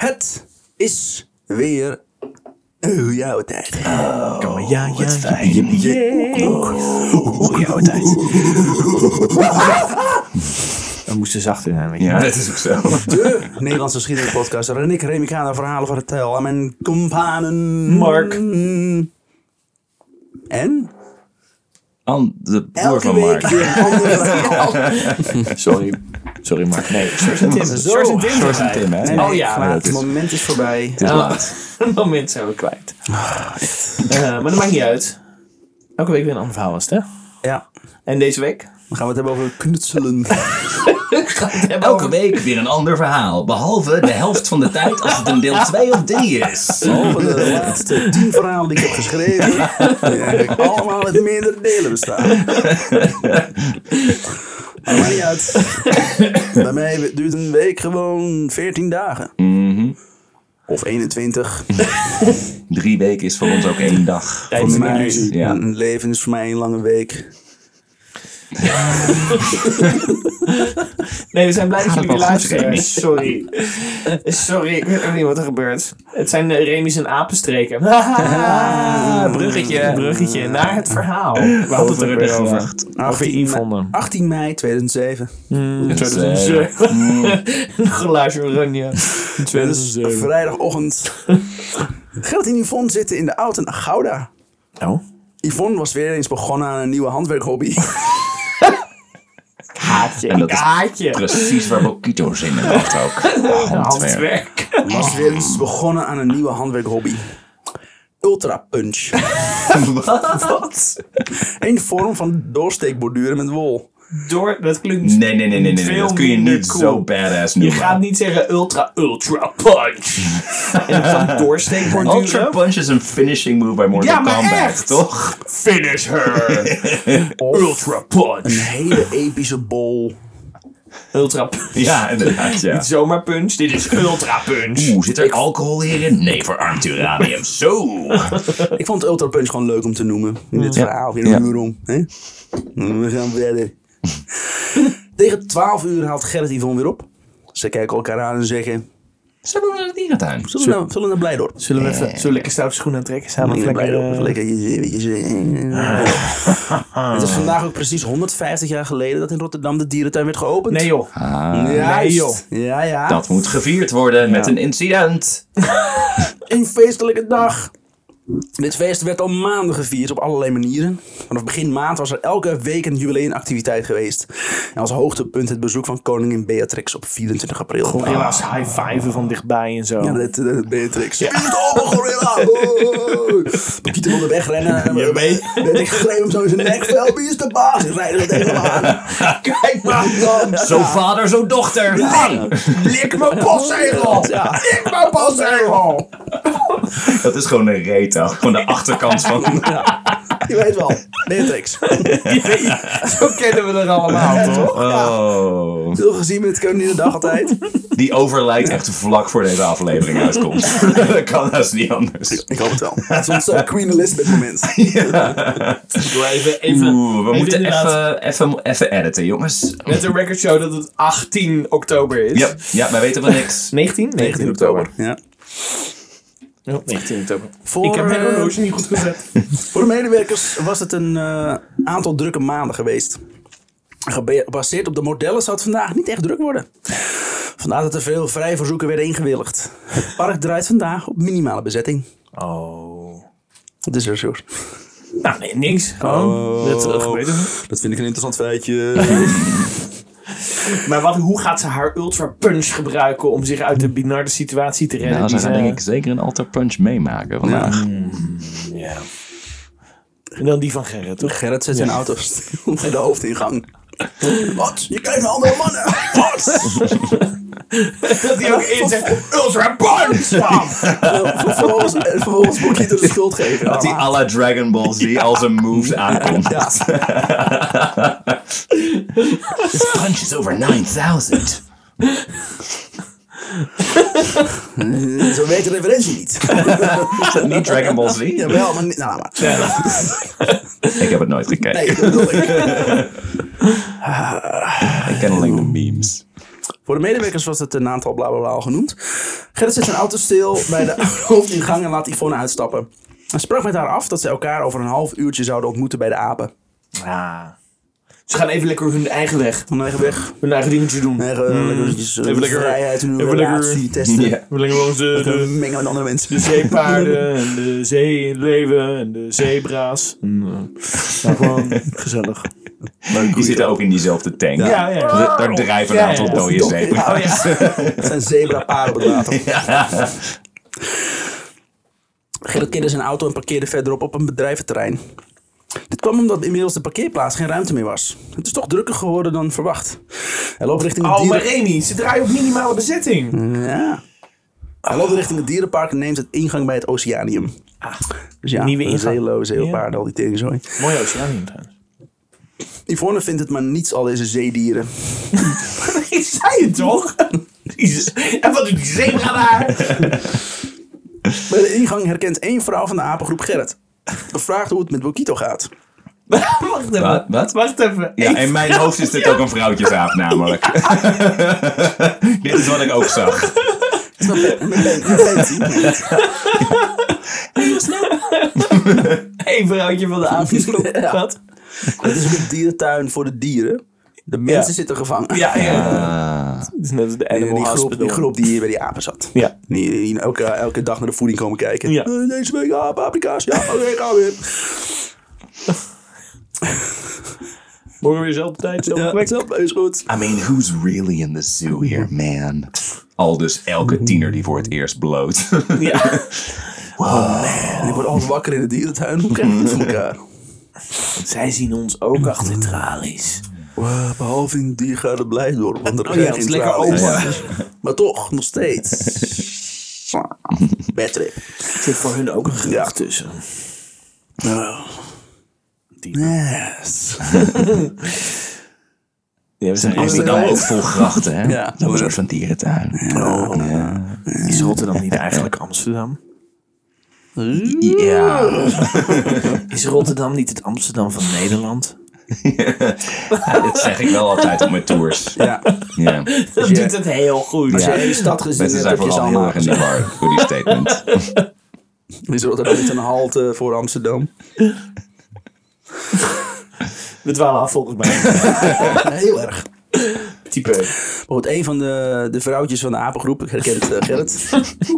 Het is weer oh, jouw tijd. Oh, ja, ja, fijn. jippie, Hoe jouw tijd? We moesten zachter zijn, weet je. Ja, dat is ook zo. De Nederlandse geschiedenispodcast waarin ik Remicana verhalen vertel aan mijn companen. Mark. En? An, de broer Elke van Mark. Sorry. Sorry, Mark. Nee, Sjors en Tim. Sjors en Tim. Sjors en Tim, hè? Nee, Oh ja, het moment is voorbij. Het is Ja. laat. Een moment zijn we kwijt. Eh, maar dat maakt niet uit. Elke week weer een ander verhaal was het, hè? Ja, En deze week? Dan gaan we het hebben over knutselen. Elke week weer een ander verhaal. Behalve de helft van de tijd als het een deel 2 of 3 is. Behalve de laatste tien verhalen die ik heb geschreven. Die eigenlijk allemaal uit meerdere delen bestaan. Maar maakt niet uit. Bij mij duurt een week gewoon 14 dagen. Of 21. Drie weken is voor ons ook één dag. Voor een mij. Ja. Een leven is voor mij een lange week. Nee, we zijn blij dat jullie weer luisteren. Sorry. Sorry, ik weet ook niet wat er gebeurt. Het zijn uh, Remy's en apenstreken. bruggetje. Bruggetje naar het verhaal. We hadden het er weer over. Over Yvonne. 18 mei 2007. Dus, Dat is eh, een glaasje oranje. Dus 2007. vrijdagochtend. Gert en Yvonne zitten in de auto naar Gouda. Oh. Yvonne was weer eens begonnen aan een nieuwe handwerkhobby. En dat is. Precies waar Bokito zin in had ook. Handwerk. Handwerk. Was weer eens begonnen aan een nieuwe handwerkhobby. Ultra Punch. Wat? Een vorm van doorsteekborduren met wol. Door, dat klinkt Nee, nee, nee, nee, nee, nee. veel Dat kun je niet cool. zo badass Je noemen. gaat niet zeggen ultra, ultra punch. en dan doorsteekborduren. Ultra Punch is een finishing move bij Mortal Ja, maar Kombat, echt. toch? Finish her. ultra punch. Een hele epische bol. Ultra punch. Ja, inderdaad, ja. Niet zomaar punch, dit is ultra punch. Oeh, zit er alcohol hierin? Nee, verarmd uranium. Zo. Ik vond Ultra Punch gewoon leuk om te noemen. In dit verhaal. Weer Ja. een uur om. Hè? We gaan verder. Tegen 12 uur haalt Gerrit Yvonne weer op. Ze kijken elkaar aan en zeggen... Ze hebben we naar de dierentuin. Zullen we, nou, zullen we naar Blijdorp? Zullen we even zullen we lekker stoute schoenen aantrekken? Samen lekker... Blijdorp. Eh, lekker Het is vandaag ook precies 150 jaar geleden dat in Rotterdam de dierentuin werd geopend. Nee joh. Juist. Nee, joh. Ja, ja. Dat moet gevierd worden met een incident. Een feestelijke dag. Dit feest werd al maanden gevierd op allerlei manieren. Vanaf begin maand was er elke week een jubileumactiviteit geweest. En als hoogtepunt het bezoek van koningin Beatrix op 24 april. Gorilla's high-fiven van dichtbij en zo. Ja, dat, dat Beatrix. Ja. Open, gorilla! Pieter wilde wegrennen. En Je weet- Ik greep hem zo in zijn nek. Wel, wie is de baas? Ik rijd er tegen hem aan. Kijk maar dan. Zo vader, zo dochter. Ja. Lik mijn postzegel. Ja. Lik mijn postzegel. Dat is gewoon een reet, hè. Gewoon de achterkant van... Je weet wel. Beatrix. Zo kennen we er allemaal, toch? Oh. Veel gezien met Koningin de Dag altijd. Die overlijdt echt vlak voor deze aflevering uitkomt. dat kan haast niet anders. Ik hoop het wel. Het is ons eh, Queen Elizabeth moment. Even, even, Oeh, we moeten inderdaad even, even, even editen, jongens. Met een record show dat het 18 oktober is. Ja, ja, wij weten van niks. 19? 19 oktober. Ja. Ja, 19 oktober. Voor, ik heb mijn eh, horloge niet goed gezet. Voor de medewerkers was het een eh, aantal drukke maanden geweest. Gebaseerd op de modellen zou het vandaag niet echt druk worden. Vandaar dat er veel vrijverzoeken werden ingewilligd. Het park draait vandaag op minimale bezetting. Oh. Dat is er zo. Nou, nee, niks. Gewoon. Dat gebeurt er niet. Dat vind ik een interessant feitje. Maar wat, hoe gaat ze haar ultra punch gebruiken om zich uit de binarde situatie te redden? Nou, ze denk ik zeker een alter punch meemaken vandaag. Ja. En dan die van Gerrit, toch? Gerrit zet zijn auto stil bij de hoofdingang. Wat? Je kijkt naar andere mannen. Wat? Dat hij ook in zegt, ultra punch, man! vervolgens, en vervolgens moet je de schuld geven. Dat hij à la Dragon Ball Z al zijn moves aankomt. Ja. This punch is over 9000. Zo weet de referentie niet. Is dat niet Dragon Ball Z? Jawel, maar niet. Nou, maar. Ik heb het nooit gekeken. Nee, dat bedoel ik. Ik ken alleen de memes. Voor de medewerkers was het een aantal bla bla bla al genoemd. Gerrit zet zijn auto stil bij de hoofdingang en laat Yvonne uitstappen. Hij sprak met haar af dat ze elkaar over een half uurtje zouden ontmoeten bij de apen. Ja. Ze gaan even lekker hun eigen weg. Van eigen weg. Hun eigen dingetje doen. Eigen, lekker, eventjes, eh, Even lekker- vrijheid en hun even lekker- relatie testen. Ja. We lekker langs de, Lekker de, mengen met andere mensen. de zeepaarden en de zeeleeuwen en de zebra's. En, eh, nou, gewoon gezellig. Die zitten ook in diezelfde tank. Ja, ja. Daar- Daar drijven een Ja, aantal ja. dode zeeën. Oh ja. Het zijn zebraparen op het water. Gerrit keerde zijn auto en parkeerde verderop op een bedrijventerrein. Dit kwam omdat inmiddels de parkeerplaats geen ruimte meer was. Het is toch drukker geworden dan verwacht. Hij loopt richting het Oh, maar. Remy, ze draaien op minimale bezetting. Ja. Hij loopt richting het dierenpark en neemt het ingang bij het Oceanium. Dus ja, nieuwe ingang. zeelo, zeepaarden, Ja. al die teringzooi. Mooi oceanium trouwens. Yvonne vindt het maar niets al deze zeedieren. Ik zei het toch? En wat doet die zebra daar? Bij de ingang herkent één vrouw van de apengroep Gerrit. Vraagt hoe het met Bokito gaat. Wacht even. Wat? Wat? Wacht even. Ja, in mijn hoofd is dit ook een vrouwtjesaap namelijk. dit is wat ik ook zag. Eén vrouwtje van de. Ja. Wat? Het is een dierentuin voor de dieren. De mensen Ja. zitten gevangen. Ja, ja. Het is net als de Die, animal die, groep, die groep die hier bij die apen zat. Ja. Die, die elke, elke dag naar de voeding komen kijken. Ja. Eh, deze week ah, paprika's. Ja, oké, gaan we weer. Morgen weer dezelfde tijd, dezelfde Ja, plek. is goed. I mean, who's really in the zoo here, man? Al dus elke tiener die voor het eerst bloot. Ja. En die wordt altijd wakker in de dierentuin. Hoe krijg je het voor elkaar? Zij zien ons ook achter tralies. Wow, behalve in die gaat het blij door. Want er Oh ja, is lekker open. Maar toch, nog steeds. Bad trip. Er zit voor hun ook een gerucht Ja. tussen. Oh. Yes. Ja, we zijn Amsterdam ook vol grachten, hè? Ja. Zo'n soort van dierentuin. Ja. Is Rotterdam niet eigenlijk Amsterdam? ja. Is Rotterdam niet het Amsterdam van Nederland? Dit zeg ik wel altijd op mijn tours. Ja. Ja. Dat je- doet het heel goed. Als Ja. je in de stad gezien hebt, heb je ze vooral heel allemaal erg in de war voor die statement. Is Rotterdam niet een halte voor Amsterdam? We dwalen af volgens mij. Heel erg. Type. Bijvoorbeeld een van de, de vrouwtjes van de apengroep, ik Gerrit,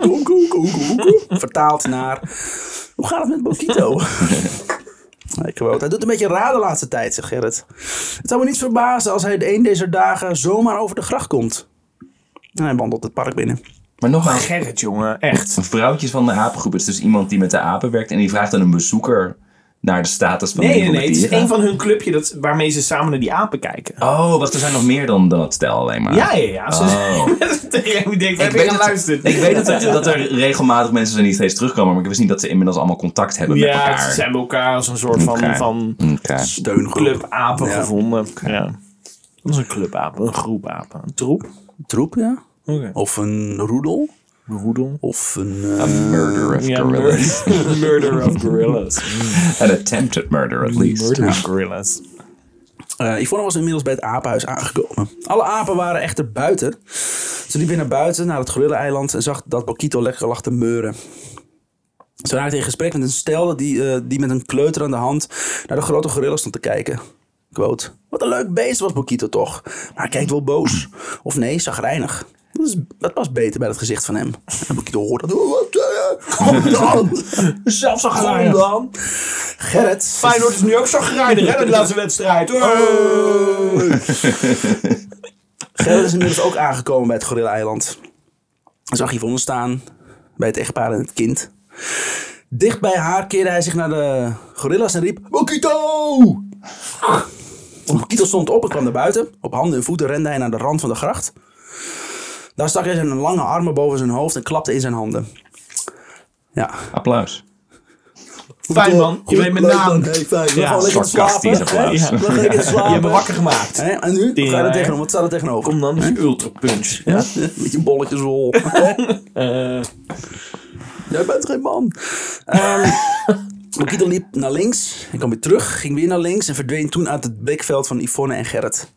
koe, koe, koe, koe, vertaald naar, hoe gaat het met Bokito? Ik hij doet een beetje raar de laatste tijd, zegt Gerrit. Het zou me niet verbazen als hij de een deze dagen zomaar over de gracht komt. En hij wandelt het park binnen. Maar nogmaals, Gerrit, jongen. Echt. een vrouwtje van de apengroep is dus iemand die met de apen werkt. En die vraagt dan een bezoeker naar de status van Nee, een nee, van nee. de Het is een van hun clubje dat, waarmee ze samen naar die apen kijken. Oh, wacht, er zijn nog meer dan, dan het stel alleen maar. Ja, ja, ja. Ze Oh. tegen wie denkt, heb Ik je weet, geluisterd? dat, ik weet dat, er, dat er regelmatig mensen zijn die steeds terugkomen, maar ik wist niet dat ze inmiddels allemaal contact hebben met Ja, elkaar. ze zijn bij elkaar als een soort van, Oké. van club apen Ja. gevonden. Ja. Dat is een club apen, een groep apen. Een troep? Troep, ja. Oké. Of een roedel. Een roedel. Of een... eh, A murder of gorillas. mur- murder of gorillas. An attempted murder at least. Murder of gorillas. Eh, Yvonne was inmiddels bij het apenhuis aangekomen. Alle apen waren echter buiten. Ze liep weer naar buiten, naar het gorilla-eiland... en zag dat Bokito lekker lag te meuren. Ze raakte in gesprek met een stel die, eh, die met een kleuter aan de hand... naar de grote gorilla stond te kijken. Quote, wat een leuk beest was Bokito toch. Maar hij kijkt wel boos. Of nee, zagrijnig. Dat, is, dat past beter bij het gezicht van hem. En Bokito hoort dat. "Oh, eh, Kom dan! Zelfs zo Kom dan! Gerrit. Feyenoord is nu ook zo grijnig, hè, de laatste wedstrijd. Hoor. Gerrit is inmiddels ook aangekomen bij het Gorilla-eiland. Hij zag Yvonne staan bij het echtpaar en het kind. Dicht bij haar keerde hij zich naar de gorilla's en riep... Bokito! Bokito stond op en kwam naar buiten. Op handen en voeten rende hij naar de rand van de gracht. Daar stak hij zijn lange armen boven zijn hoofd en klapte in zijn handen. Ja. Applaus. Fijn man, je weet mijn naam. Hey, fijn. We Ja, lekker sarcastisch slapen. applaus. We gaan lekker slapen. Je hebt me wakker gemaakt. Hè? En nu? Wat, ga je er tegenover? Wat staat er tegenover? Kom dan met je ultra punch. Ja, met je bolletjes rol. Eh, Jij bent geen man. Bokito liep naar links en kwam weer terug, ging weer naar links en verdween toen uit het blikveld van Yvonne en Gerrit.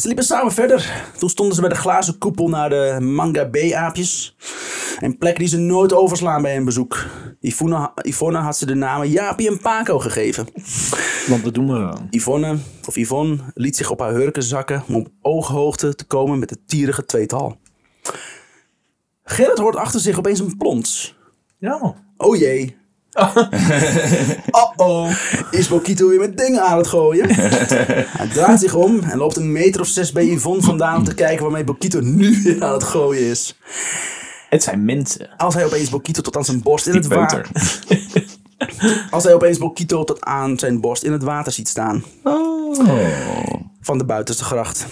Ze liepen samen verder. Toen stonden ze bij de glazen koepel naar de Manga B-aapjes. Een plek die ze nooit overslaan bij een bezoek. Yvonne, Yvonne had ze de namen Jaapie en Paco gegeven. Want dat doen we wel. Yvonne, of Yvonne, liet zich op haar hurken zakken om op ooghoogte te komen met het tierige tweetal. Gerrit hoort achter zich opeens een plons. Ja. Oh jee. Uh-oh. Is Bokito weer met dingen aan het gooien? Hij draait zich om en loopt een meter of zes bij Yvonne vandaan om te kijken waarmee Bokito nu weer aan het gooien is. Het zijn mensen. Als hij opeens Bokito tot aan zijn borst in het water... Als hij opeens Bokito tot aan zijn borst in het water ziet staan. Oh. Van de buitenste gracht.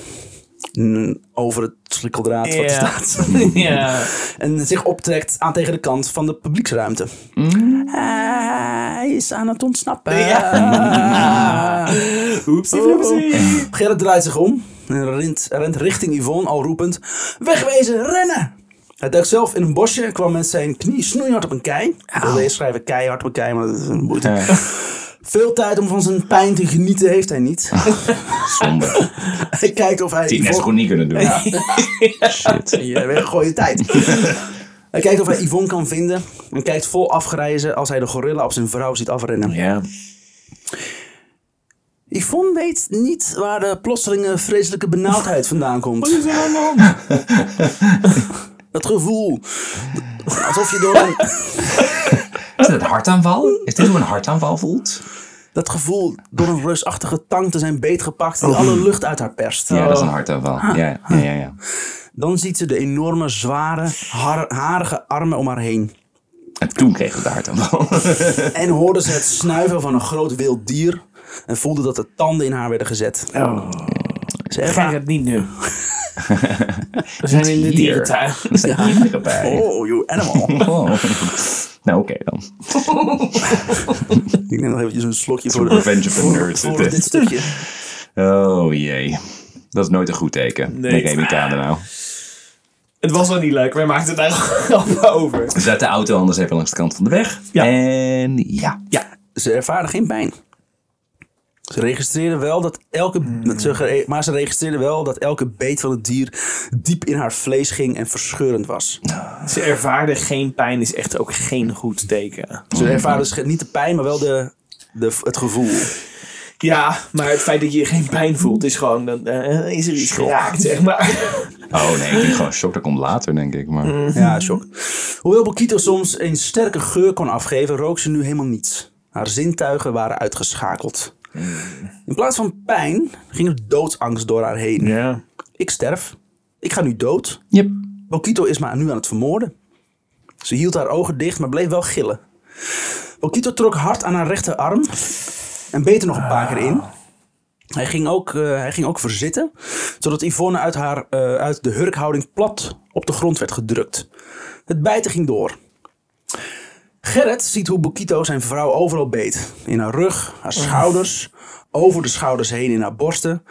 Mm, Over het schrikkeldraad wat er staat. En zich optrekt aan tegen de kant van de publieksruimte. Hij is aan het ontsnappen. Oepsie floepsie. Gerrit draait zich om en rent, rent richting Yvonne al roepend... Wegwezen, rennen! Hij duikt zelf in een bosje en kwam met zijn knie snoeihard op een kei. Ik wilde eerst schrijven keihard op een kei, maar dat is een moeite. Veel tijd om van zijn pijn te genieten heeft hij niet. Zonde. hij kijkt of hij... Die net zo goed niet kunnen doen. Shit. Je weggooien je tijd. hij kijkt of hij Yvonne kan vinden. En kijkt vol afgereizen als hij de gorilla op zijn vrouw ziet afrennen. Ja. Yvonne weet niet waar de plotselinge vreselijke benauwdheid vandaan komt. Dat gevoel. Alsof je door een... Is het een hartaanval? Is dit hoe een hartaanval voelt? Dat gevoel door een reusachtige tang te zijn beetgepakt die alle lucht uit haar perst. Ja, dat is een hartaanval. Ja, ja, ja. ja. Dan ziet ze de enorme, zware, har- harige armen om haar heen. En toen kreeg ik de hartaanval. En hoorde ze het snuiven van een groot wild dier. En voelde dat de tanden in haar werden gezet. Oh. Ze ervaar... het niet nu. We zijn in de dierentuin. Er zijn bij. Oh, you animal. Oh. Nou, oké dan. Ik neem nog eventjes een slokje voor, de, Revenge of the voor, Nerds. voor dit. dit stukje. Oh jee. Dat is nooit een goed teken. Nee. Aan nou. Het was wel niet leuk. Wij maakten daar grappen over. Zet de auto anders even langs de kant van de weg. Ja. En ja. Ja, ze ervaren geen pijn. Ze registreerden wel dat elke, ze gere- maar ze registreerden wel dat elke beet van het dier diep in haar vlees ging en verscheurend was. Ze ervaarden geen pijn is echt ook geen goed teken. Ze ervaren dus niet de pijn, maar wel de, de, het gevoel. Ja, maar het feit dat je geen pijn voelt is gewoon... Dan eh, is er iets geraakt, zeg maar. Oh nee, ik denk gewoon shock. Dat komt later, denk ik. Maar Ja, shock. Hoewel Bokito soms een sterke geur kon afgeven, rook ze nu helemaal niets. Haar zintuigen waren uitgeschakeld. In plaats van pijn ging er doodsangst door haar heen. Ja. Ik sterf. Ik ga nu dood. Yep. Bokito is maar nu aan het vermoorden. Ze hield haar ogen dicht, maar bleef wel gillen. Bokito trok hard aan haar rechterarm en beet er nog een paar keer in. Hij ging ook, eh, hij ging ook verzitten, zodat Yvonne uit, haar, eh, uit de hurkhouding plat op de grond werd gedrukt. Het bijten ging door. Gerrit ziet hoe Bokito zijn vrouw overal beet. In haar rug, haar schouders, over de schouders heen in haar borsten.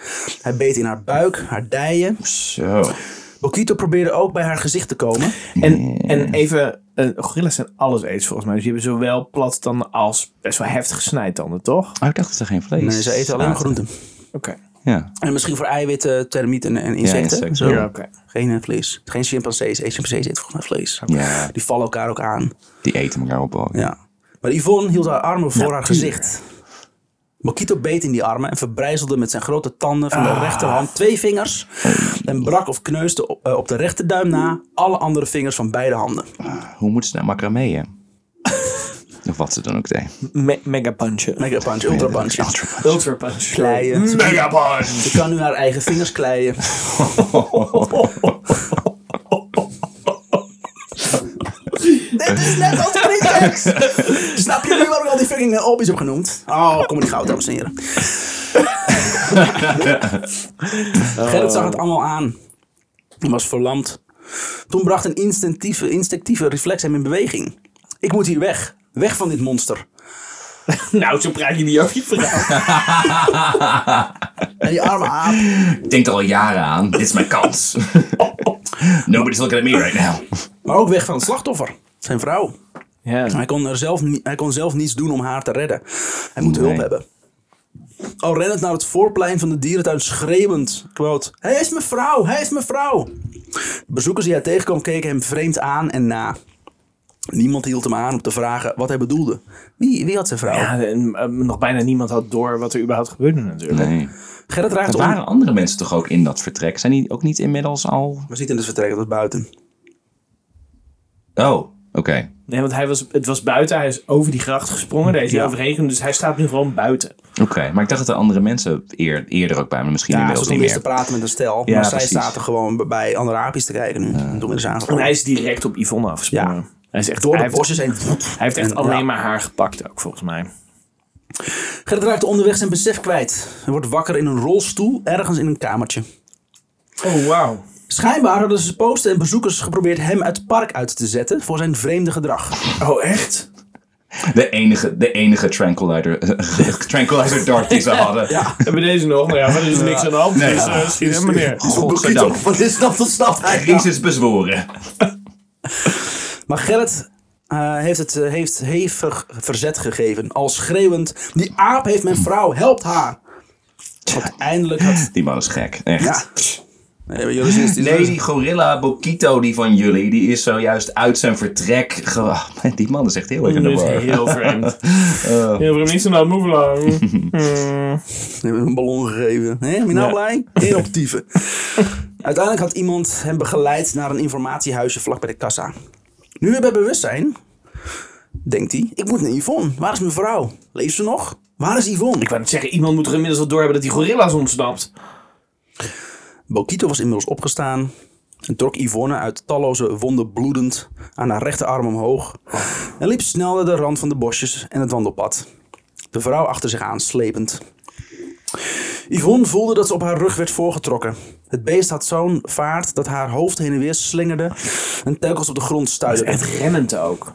Hij beet in haar buik, haar dijen. Zo. Bokito probeerde ook bij haar gezicht te komen. En, en even, eh, gorilla's zijn alles eets volgens mij. Dus die hebben zowel plat dan als best wel heftige snijtanden, toch? Oh, ik dacht dat ze geen vlees Nee, ze eten alleen maar groenten. Oké. Ja. En misschien voor eiwitten, termieten en insecten. insecten. Zo. Ja, oké. Geen eh, vlees. Geen chimpansees. Hey, chimpansees eten volgens mij vlees. Ja, Die vallen elkaar ook aan. die eten elkaar op ook. Ja. Maar Yvonne hield haar armen voor haar gezicht. Bokito beet in die armen en verbrijzelde met zijn grote tanden van de rechterhand twee vingers. En brak of kneusde op, eh, op de rechterduim na alle andere vingers van beide handen. Hoe moeten ze nou macrameeën? Of wat ze dan ook deed. Me- mega punchen. Mega punch, ultra punch. Ultra punch. Kleien. Mega punch. ze kan nu haar eigen vingers kleien. Dit is net als Prinsex. Snap je nu waarom ik al die fucking eh, hobby's heb genoemd? Oh, kom niet goud, dames en heren. Gerrit zag het allemaal aan. Hij was verlamd. Toen bracht een instinctieve, instinctieve reflex hem in beweging. Ik moet hier weg. Weg van dit monster. Nou, zo praat je niet over je vrouw. En die arme aap. Ik denk er al jaren aan. Dit is mijn kans. Nobody's looking at me right now. Maar ook weg van het slachtoffer. Zijn vrouw. Ja. Hij kon, er zelf, hij kon zelf niets doen om haar te redden. Hij moet Nee. hulp hebben. Al rennend naar het voorplein van de dierentuin schreeuwend. Quote, hij is mijn vrouw, hij is mijn vrouw. De bezoekers die hij tegenkwam keken hem vreemd aan en na. Niemand hield hem aan om te vragen wat hij bedoelde. Wie, wie had zijn vrouw? Ja, en, eh, nog bijna niemand had door wat er überhaupt gebeurde natuurlijk. Nee. Gerrit Er raakte waren om... andere mensen toch ook in dat vertrek? Zijn die ook niet inmiddels al... We zitten in het vertrek, dat was buiten. Oh, oké. Nee, want hij was, het was buiten. Hij is over die gracht gesprongen. Daar is hij Ja. overheen. Dus hij staat nu gewoon buiten. Oké, maar ik dacht dat er andere mensen eer, eerder ook bij me misschien Ja, ze inmiddels niet eerst te meer. praten met een stel. Ja, maar zij precies. zaten gewoon bij andere aapjes te kijken nu. En toen werden ze En hij is direct op Yvonne afgesprongen. Hij is echt, Door hij heeft, hij heeft echt En, alleen ja. maar haar gepakt ook, volgens mij. Gerrit raakte onderweg zijn besef kwijt. Hij wordt wakker in een rolstoel ergens in een kamertje. Oh, wauw. Schijnbaar hadden ze posten en bezoekers geprobeerd hem uit het park uit te zetten voor zijn vreemde gedrag. Oh, echt? De enige, de enige tranquilizer, tranquilizer dart die ze hadden. Ja. Hebben we deze nog? Nou ja, er is niks aan de hand. Nee. dus uh, schiet hem meneer. Godzijdank. Van dit snapt tot hij. Crisis bezworen. Maar Gerrit eh, heeft het eh, heeft hevig verzet gegeven. Al schreeuwend, die aap heeft mijn vrouw, helpt haar. Uiteindelijk had... Die man is gek, echt. Ja. Nee, maar jullie Nee, die gorilla Bokito die van jullie, die is zojuist uit zijn vertrek. ge- Ah, Die man is echt heel erg in de Dat is war. heel vreemd. Heel vreemd. Hmm. Ze hebben hem een ballon gegeven. Hé, ben je nou Ja. blij? Geen optieven. Uiteindelijk had iemand hem begeleid naar een informatiehuisje vlak bij de kassa. Nu weer bij bewustzijn, denkt hij, ik moet naar Yvonne. Waar is mijn vrouw? Leeft ze nog? Waar is Yvonne? Ik wou net zeggen, iemand moet er inmiddels wel doorhebben dat die gorilla's ontsnapt. Bokito was inmiddels opgestaan en trok Yvonne uit talloze wonden bloedend aan haar rechterarm omhoog en liep snel naar de rand van de bosjes en het wandelpad. De vrouw achter zich aan slepend. Yvonne voelde dat ze op haar rug werd voorgetrokken. Het beest had zo'n vaart dat haar hoofd heen en weer slingerde en telkens op de grond is stuitte. echt rennend ook.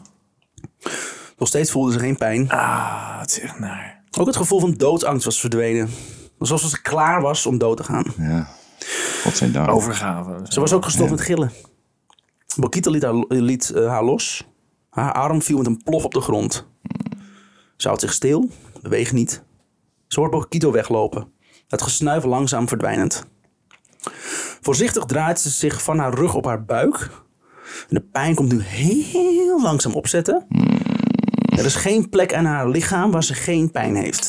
Nog steeds voelde ze geen pijn. Ah, het is echt naar. Ook het gevoel van doodsangst was verdwenen. Alsof ze klaar was om dood te gaan. Ja. Godzijdank. Overgave. Ze was ook gestopt met gillen. Bokita liet, haar, liet eh, haar los. Haar arm viel met een plof op de grond. Ze houdt zich stil, beweegt niet. Ze hoort Bokito weglopen. Het gesnuif langzaam verdwijnend. Voorzichtig draait ze zich van haar rug op haar buik. En de pijn komt nu heel langzaam opzetten. Er is geen plek aan haar lichaam waar ze geen pijn heeft.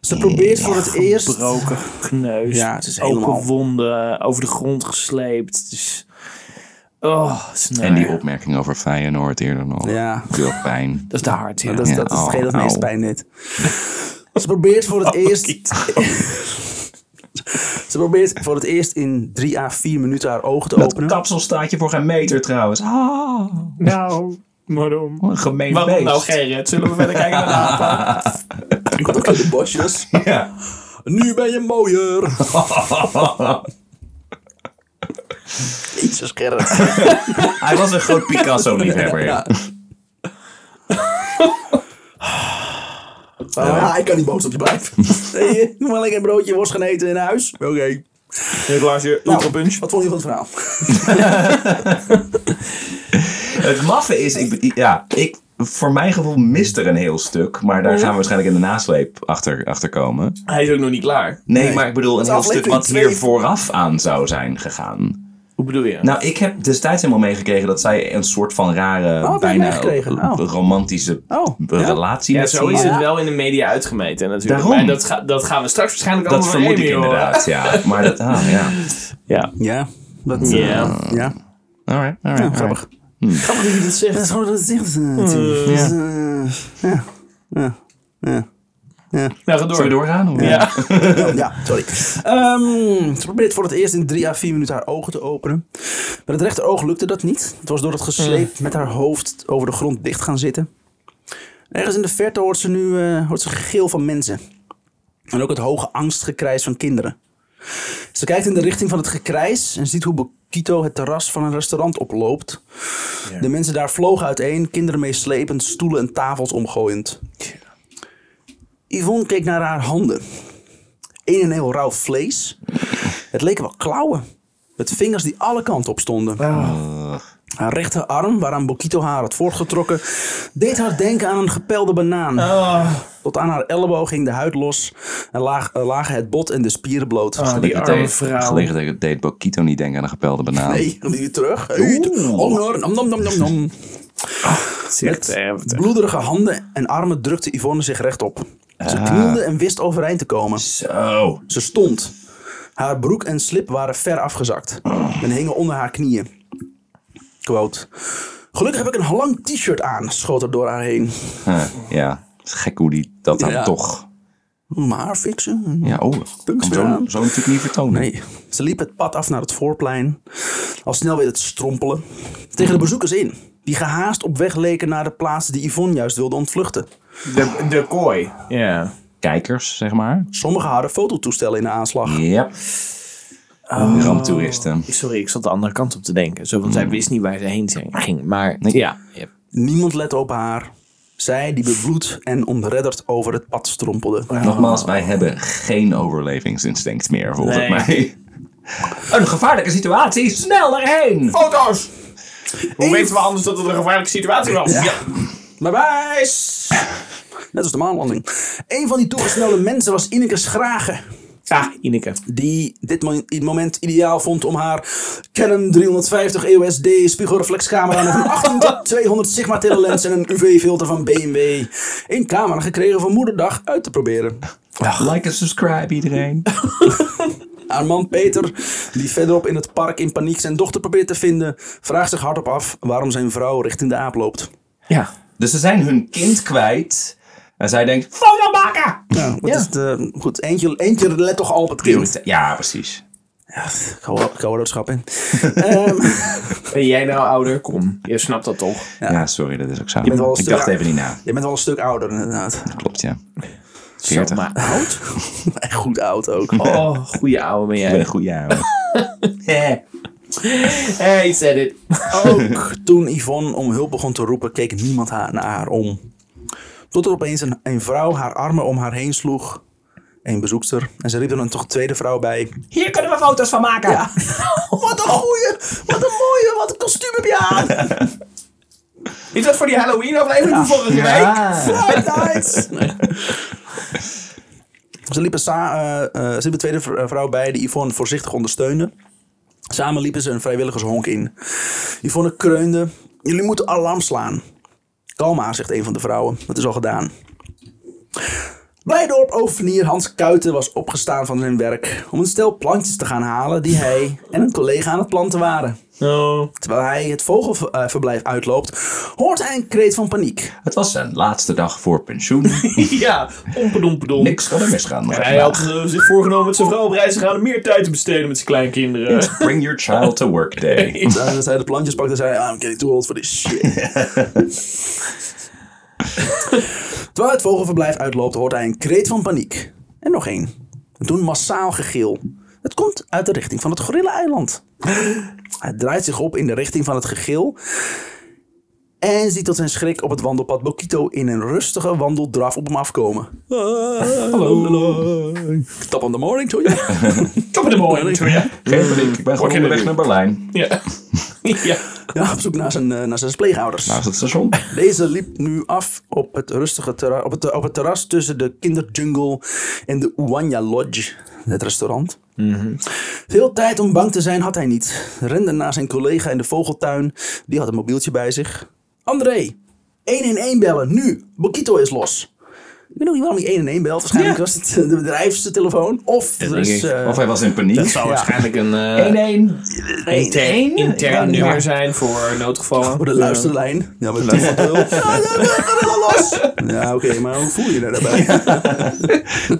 Ze probeert voor het eerst... Gebroken kneus. Ja, het is Open helemaal- wonden. Over de grond gesleept. Dus... Oh. En die opmerking over Feyenoord eerder nog. Ja. Veel pijn. Dat is de hart, ja. Dat is, dat is oh, hetgeen dat het meest pijn deed. Ze probeert voor het eerst... Ze probeert voor het eerst in 3 à 4 minuten haar ogen te Dat openen. kapsel staat je voor geen meter trouwens. Ah, Nou, waarom? een gemeen Waarom beest. nou, Gerrit? Zullen we verder kijken naar de apen? Ik kom ook uit de bosjes. Ja. Nu ben je mooier. Iets scherp. Hij was een groot Picasso-liefhebber. Ja. Ah, ik kan niet boos op je blijven. Nee, maar lekker een broodje worst gaan eten in huis. Oké. Een glaasje Nou, Punch. wat vond je van het verhaal? Het maffe is, ik, ja, ik, voor mijn gevoel mist er een heel stuk. Maar daar gaan we waarschijnlijk in de nasleep achter, achter komen. Hij is ook nog niet klaar. Nee, Nee. maar ik bedoel een heel stuk wat hier vooraf aan zou zijn gegaan. Hoe bedoel je? Nou, ik heb destijds helemaal meegekregen dat zij een soort van rare, je bijna? Oh. romantische Oh, ja. relatie ja, met zo is het wel in de media uitgemeten natuurlijk. Daarom. Maar dat, ga- dat gaan we straks waarschijnlijk Dat allemaal van vermoed ik inderdaad, ja. Maar dat, ah, ja. Ja. Ja. Dat, Ja. ja. Alright, Ja, alright. grappig. Grappig dat je dat zegt. Dat is gewoon dat het zegt. eh, natuurlijk. Dus, eh, ja. Ja. Ja. Nou, ga door. Zullen we doorgaan? Ja. Ja, sorry. Ehm, ze probeert voor het eerst in 3 à 4 minuten haar ogen te openen. Met het rechteroog lukte dat niet. Het was door het gesleep met haar hoofd over de grond dicht gaan zitten. Ergens in de verte hoort ze nu eh, hoort ze gegil van mensen. En ook het hoge angstgekrijs van kinderen. Ze kijkt in de richting van het gekrijs en ziet hoe Bokito het terras van een restaurant oploopt. De mensen daar vlogen uiteen, kinderen meeslepend, stoelen en tafels omgooiend. Yvonne keek naar haar handen. Een en heel rauw vlees. Het leken wel klauwen. Met vingers die alle kanten op stonden. Haar rechterarm, waaraan Bokito haar had voortgetrokken, deed haar denken aan een gepelde banaan. Oh, Tot aan haar elleboog ging de huid los en laag, eh, lagen het bot en de spieren bloot. oh, die arme vrouw. Gelegen deed Bokito niet denken aan een gepelde banaan. Nee, dan weer terug. Eet, honger, nom nom nom nom Met bloederige handen en armen drukte Yvonne zich rechtop. Ze Ah. knielde en wist overeind te komen. Zo. Ze stond. Haar broek en slip waren ver afgezakt en hingen onder haar knieën. Quote. Gelukkig heb ik een lang t-shirt aan, schoot er door haar heen. Huh, ja, het is gek hoe die dat dan Ja. toch... Mijn haar fixen. Ja, oh, kan zo, zo natuurlijk niet vertonen. Nee, ze liep het pad af naar het voorplein. Al snel weer het strompelen. Tegen de bezoekers in. Die gehaast op weg leken naar de plaats die Yvonne juist wilde ontvluchten. De, de kooi. Ja. Kijkers, zeg maar. Sommigen hadden fototoestellen in de aanslag. Yep. Oh. Ramptoeristen. Sorry, ik zat de andere kant op te denken. Zo, want zij wist niet waar ze heen ging. Maar ja. ja. Niemand lette op haar. Zij die bebloed en ontredderd over het pad strompelde. Nogmaals, wij hebben geen overlevingsinstinct meer, volgens Nee. mij. Een gevaarlijke situatie, snel daarheen! Foto's! Hoe weten we anders dat het een gevaarlijke situatie was? Ja. Bewijs! Net als de maanlanding. Een van die toegesnelde mensen was Ineke Schragen. Ah, Ineke. Die dit moment ideaal vond om haar Canon 350 EOS D spiegelreflexcamera met een 18 200 sigma telelens en een UV-filter van BMW een camera gekregen voor moederdag uit te proberen. Like en subscribe iedereen. Haar man Peter, die verderop in het park in paniek zijn dochter probeert te vinden, vraagt zich hardop af waarom zijn vrouw richting de aap loopt. Ja. Dus ze zijn hun kind kwijt. En zij denkt, foto maken! Ja, is de, goed, eentje, eentje let toch al op het kind. Ja, precies. Ja, er doodschap in. Ehm, Ben jij nou ouder? Kom, je snapt dat toch? Ja, sorry, dat is ook zo. bent wel een Ik dacht even niet na. je bent wel een stuk ouder inderdaad. Klopt, ja. Zo, 40. maar oud? Goed oud ook. Oh, goede oude ben Ik ben een jij. goede ouwe. Hey, said it. Ook toen Yvonne om hulp begon te roepen, keek niemand haar, naar haar om. Tot er opeens een, een vrouw haar armen om haar heen sloeg. Een bezoekster. En ze riep er dan toch een tweede vrouw bij. Hier kunnen we foto's van maken. Ja. wat een goeie, wat een mooie, wat een kostuum heb je aan. Is dat voor die Halloween aflevering van vorige week? Ja. Friday nights. Ze liepen sa- eh, eh, ze liep een tweede v- vrouw bij die Yvonne voorzichtig ondersteunde. Samen liepen ze een vrijwilligershonk in. Yvonne kreunde. Jullie moeten alarm slaan. Kalm maar, zegt een van de vrouwen. Dat is al gedaan. Blijdorp overnier Hans Kuiten was opgestaan van zijn werk om een stel plantjes te gaan halen die hij en een collega aan het planten waren. Oh. Terwijl hij het vogelverblijf uitloopt, hoort hij een kreet van paniek. Het was zijn laatste dag voor pensioen. Ja, ompedompedom. Niks kan er misgaan. Hij had eh, zich voorgenomen met zijn vrouw op reis te gaan en meer tijd te besteden met zijn kleinkinderen. Bring your child to work day. Toen hij de plantjes pakte, zei hij, I'm getting too old for this shit. Terwijl het vogelverblijf uitloopt, hoort hij een kreet van paniek. En nog één. En toen massaal gegil. Het komt uit de richting van het gorilla-eiland. Hij draait zich op in de richting van het gegil. En ziet tot zijn schrik op het wandelpad Bokito in een rustige wandeldraf op hem afkomen. Hallo. Top on the morning to you. Top in de morning, hoor je. Geen paniek, ik ben gewoon onderweg naar Berlijn. Ja. ja. Ja, op zoek naar zijn, eh, naar zijn pleegouders. Naast het station. Deze liep nu af op het rustige terras, op het, op het terras tussen de kinderjungle en de Uwanya Lodge, het restaurant. Veel tijd om bang te zijn had hij niet. Rende naar zijn collega in de vogeltuin. Die had een mobieltje bij zich. André, 111 bellen, nu. Bokito is los. Ik weet nog niet waarom hij 111 belt. Waarschijnlijk Ja. was het de bedrijfstelefoon. Of ik. eh, Of hij was in paniek. Dat zou Ja. waarschijnlijk een eh, 1-1. intern, intern Ja, nummer ja. zijn voor noodgevallen. Voor de luisterlijn. Ja, met toeval. Ja, ja, los. Ja, oké, maar hoe voel je je daarbij?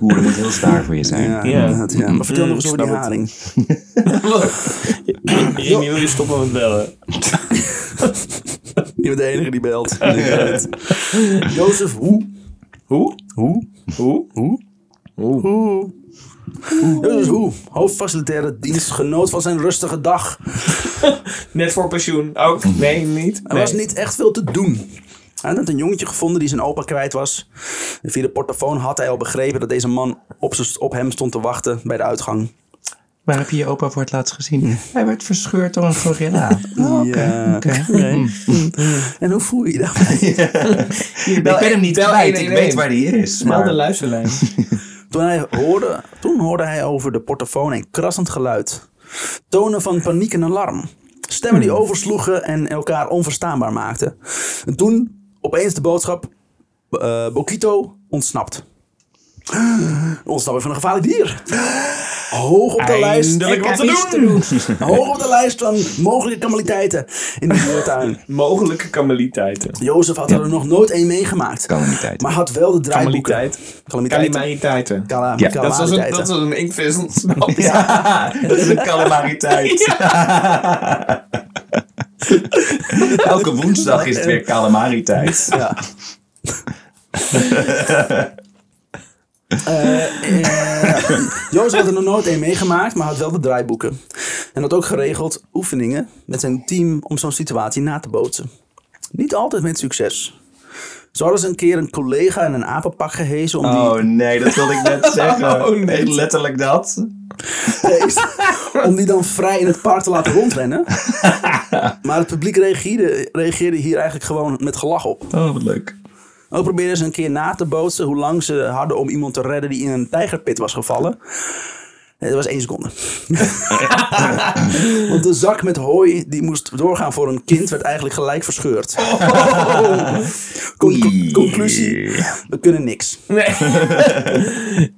Oeh, dat moet heel zwaar voor je zijn. Ja, Ja. ja. Maar vertel nog eens over die het. haring. Remy, wil je stoppen met bellen? Je bent de enige die belt. Jozef, hoe? Hoe? Hoe? Hoe? Hoe? Hoe? Jozef, hoe? Hoofdfacilitaire dienst genoot van zijn rustige dag. Net voor pensioen. Ook? Nee, niet? Er was niet echt veel te doen. Hij had een jongetje gevonden die zijn opa kwijt was. En via de portofoon had hij al begrepen dat deze man op, op hem stond te wachten bij de uitgang. Waar heb je je opa voor het laatst gezien? Hij werd verscheurd door een gorilla. Oh, oké. Oké. En hoe voel je je daarbij? Ik ben hem niet kwijt. Ik 111. weet waar die is. Snel de luisterlijn. Toen, hij hoorde, toen hoorde hij over de portofoon een krassend geluid. Tonen van paniek en alarm. Stemmen die oversloegen en elkaar onverstaanbaar maakten. En toen opeens de boodschap: eh Bokito ontsnapt. Ontsnapping van een gevaarlijk dier. Hoog op de lijst. Eindelijk wat te doen. Hoog op de lijst van mogelijke kamaliteiten in de dierentuin. Mogelijke kameliteiten. Jozef had er nog nooit één meegemaakt. Maar had wel de draaiboeken. Kalamiteit. Calamiteiten. Kalimariteiten. Kala- Ja. Dat is een, dat is als een inkvis ontsnapt. Ja, dat is een calamariteit. Elke woensdag is het weer calamari-tijd. Ja. Eh, eh, Jozef had er nog nooit één meegemaakt, maar had wel de draaiboeken. En had ook geregeld oefeningen met zijn team om zo'n situatie na te bootsen. Niet altijd met succes. Zo hadden ze een keer een collega in een apenpak gehezen om die Oh nee, dat wilde ik net zeggen. Oh, nee. Letterlijk dat. om die dan vrij in het park te laten rondrennen. Maar het publiek reageerde, reageerde hier eigenlijk gewoon met gelach op. Oh, wat leuk. Ook probeerden ze een keer na te bootsen hoe lang ze hadden om iemand te redden die in een tijgerpit was gevallen. Het was één seconde. Want de zak met hooi die moest doorgaan voor een kind werd eigenlijk gelijk verscheurd. Con- Oei. conclusie, we kunnen niks. Nee.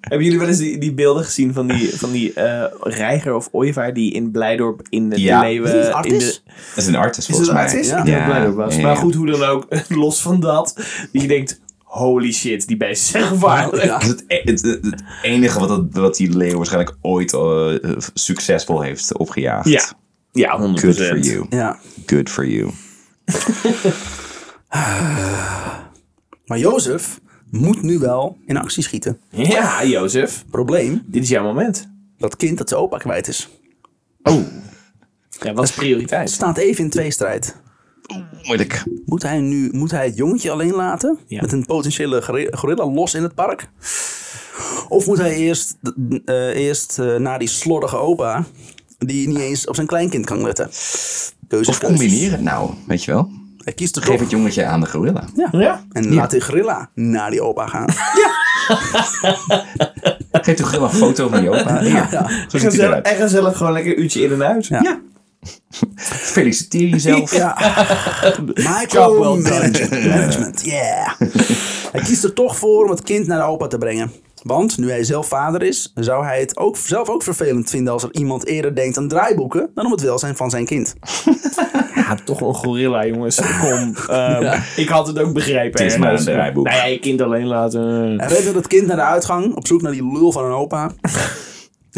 Hebben jullie wel eens die, die beelden gezien van die, van die eh, reiger of ooievaar die in Blijdorp in de Ja. leeuwen... Is in de, Dat is een artist is volgens het mij. artis? Ja. Ja. Blijdorp was. Ja, Maar ja. goed, hoe dan ook, los van dat, dat je denkt, holy shit, die beesten zijn gevaarlijk. Ja. Dat is het, e- het, het, het enige wat, dat, wat die leeuw waarschijnlijk ooit eh, succesvol heeft opgejaagd. Ja, ja 100%. Good for you. Ja. Good for you. Maar Jozef moet nu wel in actie schieten. Ja, Jozef, Probleem, dit is jouw moment. dat kind dat zijn opa kwijt is. Ja, wat is prioriteit? Staat even in tweestrijd. Moeilijk. Moet hij nu moet hij het jongetje alleen laten? Ja. Met een potentiële gori- gorilla los in het park? Of moet hij eerst, eh, eerst eh, naar die slordige opa... die niet eens op zijn kleinkind kan letten? Keuze Of combineer het nou, weet je wel. Hij kiest er Geef toch. het jongetje aan de gorilla. Ja. Ja. En laat die gorilla naar die opa gaan. Geef de gorilla een foto van je opa. Ja. zo En ziet hij gezellig, eruit. en gezellig gewoon lekker een uurtje in en uit. Ja. Feliciteer jezelf. Ja. Micromanagement. Management, yeah. Hij kiest er toch voor om het kind naar de opa te brengen. Want nu hij zelf vader is, zou hij het ook, zelf ook vervelend vinden als er iemand eerder denkt aan draaiboeken dan om het welzijn van zijn kind. Ja, toch een gorilla, jongens. Kom. ehm, Ik had het ook begrepen. Het is maar een draaiboek. Nou ja, je kind alleen laten. Hij met het kind naar de uitgang op zoek naar die lul van een opa.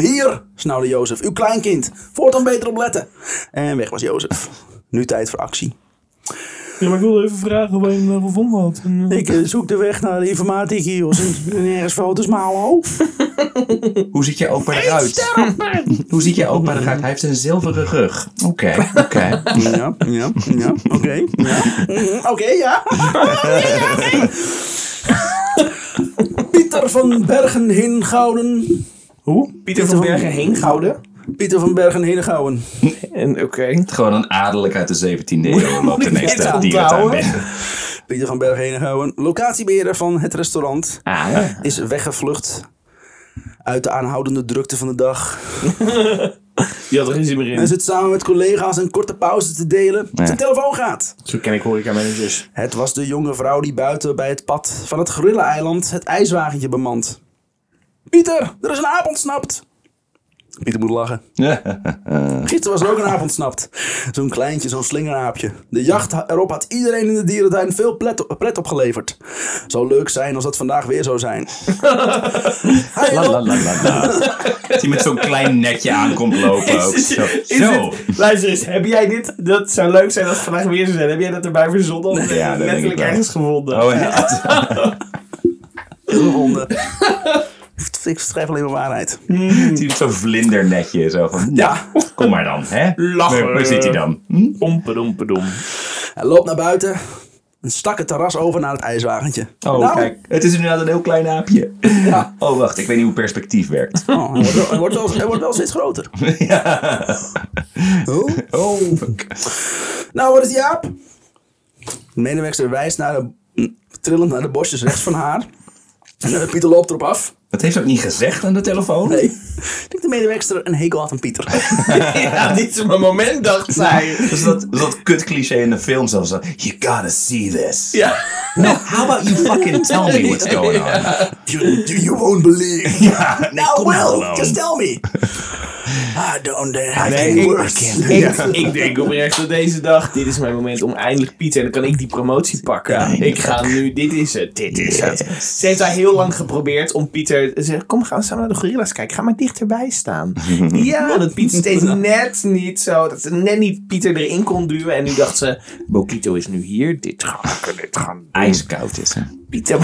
Hier, snauwde Jozef, uw kleinkind. Voortaan beter opletten. En weg was Jozef. Nu tijd voor actie. Ja, maar ik wilde even vragen waar je hem nou gevonden had. Ik eh, zoek de weg naar de informatiekiosk en nergens foto's, maar hallo. Hoe ziet je opa eruit? Hoe ziet je opa eruit? Hij heeft een zilveren rug. Oké, oké. Ja, ja, ja, oké. ja. Mhm, Oké, ja. Pieter van Bergen Hingouden. Hoe? Pieter van van- Bergen heen gouden. Pieter van Bergen Hingouden. En oké. Gewoon een adellijk uit de 17e eeuw loopt ineens de dierentuin binnen. Pieter van Bergen Hingouden. Locatiebeheerder van het restaurant. Ah, ja. Is weggevlucht uit de aanhoudende drukte van de dag. Die had er geen zin meer En in. zit samen met collega's een korte pauze te delen. Zijn telefoon gaat. Zo ken ik horeca managers. Het was de jonge vrouw die buiten bij het pad van het gorilla-eiland het ijswagentje bemand. Pieter, er is een aap ontsnapt. Pieter moet lachen. Gisteren was er ook een aap ontsnapt. Zo'n kleintje, zo'n slingeraapje. De jacht erop had iedereen in de dierentuin veel pret, opgeleverd. Zou leuk zijn als dat vandaag weer zou zijn. Hij La, la, loopt- la, la, la. Dat hij met zo'n klein netje aankomt lopen ook. Zo. Luister eens, heb jij dit? Dat zou leuk zijn als het vandaag weer zou zijn. Heb jij dat erbij verzonnen? Of Ja, letterlijk ergens gevonden? Oh, ja. gevonden. Ik schrijf alleen maar waarheid. Zie je zo'n vlindernetje. Zo van, ja, kom maar dan. Hè? Lachen. Waar, waar zit hij dan? Hm? Ompedompedom. Hij loopt naar buiten. En stak het terras over naar het ijswagentje. Oh, Nou, kijk. Het is inderdaad een heel klein aapje. Ja. Oh, wacht. Ik weet niet hoe perspectief werkt. Oh, hij, wordt wel, hij, wordt wel, hij wordt wel steeds groter. Oh. Oh, fuck. Nou, wat is die aap? De medewerkster wijst naar de, mm, trillend naar de bosjes rechts van haar. En eh, Pieter loopt erop af. Dat heeft ze ook niet gezegd aan de telefoon? Nee. Ik denk de medewerkster een hekel had aan Pieter. ja, dit is mijn moment, dacht zij. Dat is dat, dat kut cliché in de film zelfs. zo, You gotta see this. Ja. No, how about you fucking tell me what's going on? you, you won't believe. Ja, nee, nou, nou well, gewoon. just tell me. I don't have Nee, any ik, words. ik, ik denk oprecht dat deze dag, dit is mijn moment om eindelijk Pieter, en dan kan ik die promotie pakken. ik ga nu, dit is het, dit is het. Ze heeft daar heel lang geprobeerd om Pieter te zeggen, kom gaan we samen naar de gorilla's kijken, ga maar dichterbij staan. ja, dat Pieter steeds net niet zo, dat ze net niet Pieter erin kon duwen en nu dacht ze, Bokito is nu hier, dit gaan we, dit gaan we doen. Ijskoud is hè? Pieter,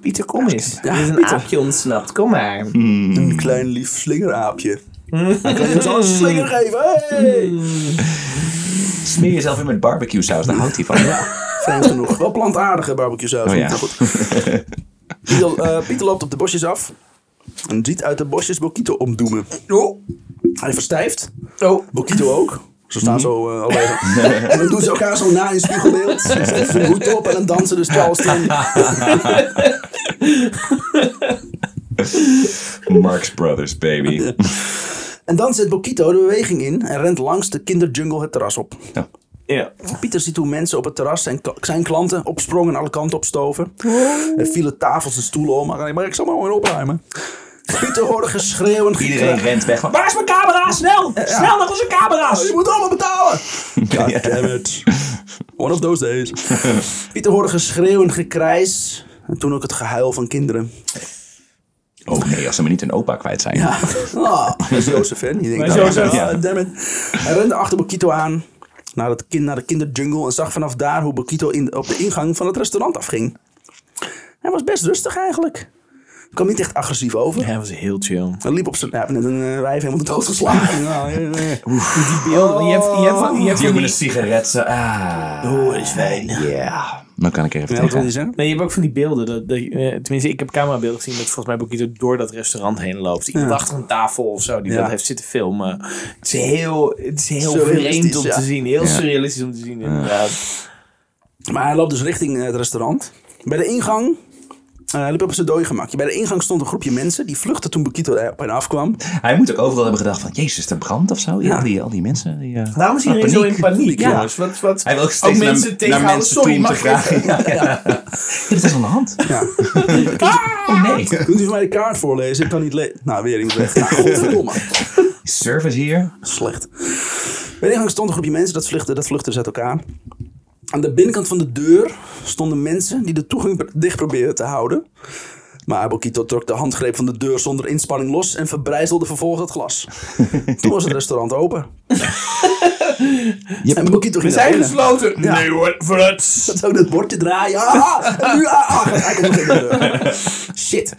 Pieter kom eens. Ja, er is een Pieter. aapje ontsnapt, kom maar. Een klein lief slingeraapje. Hij kan je zo een slinger geven. Hey. Smeer jezelf in met barbecue saus, daar houdt hij van. Ja. Vreemd genoeg. Wel plantaardige barbecue saus. Oh ja. goed. Pieter, eh, Pieter loopt op de bosjes af. En ziet uit de bosjes Bokito omdoemen. Oh, Hij verstijft. oh. Bokito ook. Ze staan zo uh, al even. En dan doen ze elkaar zo na in spiegelbeeld. Dan zetten ze hun hoed op en dan dansen dus Charleston. Marx Brothers, baby. En dan zet Bokito de beweging in en rent langs de kinderjungle het terras op. Ja. Ja. Pieter ziet hoe mensen op het terras zijn, zijn klanten opsprongen en alle kanten opstoven. Er vielen tafels en stoelen om, maar maar ik zal maar gewoon opruimen. Pieter hoorde geschreeuw en Iedereen rent weg. Waar is mijn camera? Snel! Snel naar onze camera's! Je moet allemaal betalen! God damn it. One of those days. Pieter hoorde geschreeuw en gekrijs. En toen ook het gehuil van kinderen. Oh nee, als ze me niet een opa kwijt zijn. Ja. Ah, dat is Jozef, hè? Die denkt, Jozef, ja, damn it. Hij rende achter Bokito aan. Naar, het kind, naar de kinderjungle. En zag vanaf daar hoe Bokito in, op de ingang van het restaurant afging. Hij was best rustig eigenlijk. Kwam niet echt agressief over. Hij was heel chill. Hij liep op zijn... Ja, net een uh, wijf helemaal de dood geslagen. Nou, eh, eh. Die beelden, je hebt, je hebt, van- je hebt Die van ook met een die, sigaret zo... Ah. Oh, is fijn. Ja. Dan kan ik er even Ja, tegen. je nee, je hebt ook van die beelden. Dat, dat, eh, tenminste, ik heb camerabeelden gezien dat volgens mij Bokito door dat restaurant heen loopt. Iemand Ja. achter een tafel of zo die Ja. dat heeft zitten filmen. Het is heel, het is heel vreemd om ja. te zien. Heel Ja. surrealistisch om te zien, inderdaad. Maar hij loopt dus richting eh, het restaurant. Bij de ingang... hij liep op zijn dode gemakje. Bij de ingang stond een groepje mensen. Die vluchtten toen Bokito er op hen afkwam. Hij moet ook overal hebben gedacht van... Jezus, is er brand of zo? Ja, al die, al die mensen. Die, eh, Waarom is iedereen ah, zo in paniek, Ja. jongens? Wat, wat, Hij wil ook steeds naar- mensen tegenhouden. mensen Sorry, toe om mag vragen. even- Ja, ja. Wat is aan de hand? Ja. Oh nee. Kunt u voor mij de kaart voorlezen? Ik kan niet lezen. Nou, weer iemand weg. Nou, godverdomme. Service hier. Slecht. Bij de ingang stond een groepje mensen, dat vluchtte, dat vluchtte ze uit elkaar. Aan de binnenkant van de deur stonden mensen die de toegang dicht probeerden te houden. Maar Bokito trok de handgreep van de deur zonder inspanning los en verbrijzelde vervolgens het glas. Toen was het restaurant open. En Bokito We ging zijn naar binnen. gesloten. Ja. Nee hoor, vooruit. Dat ook dat bordje draaien. Ah, en nu, ah, ah, hij komt nog in de deur. Shit.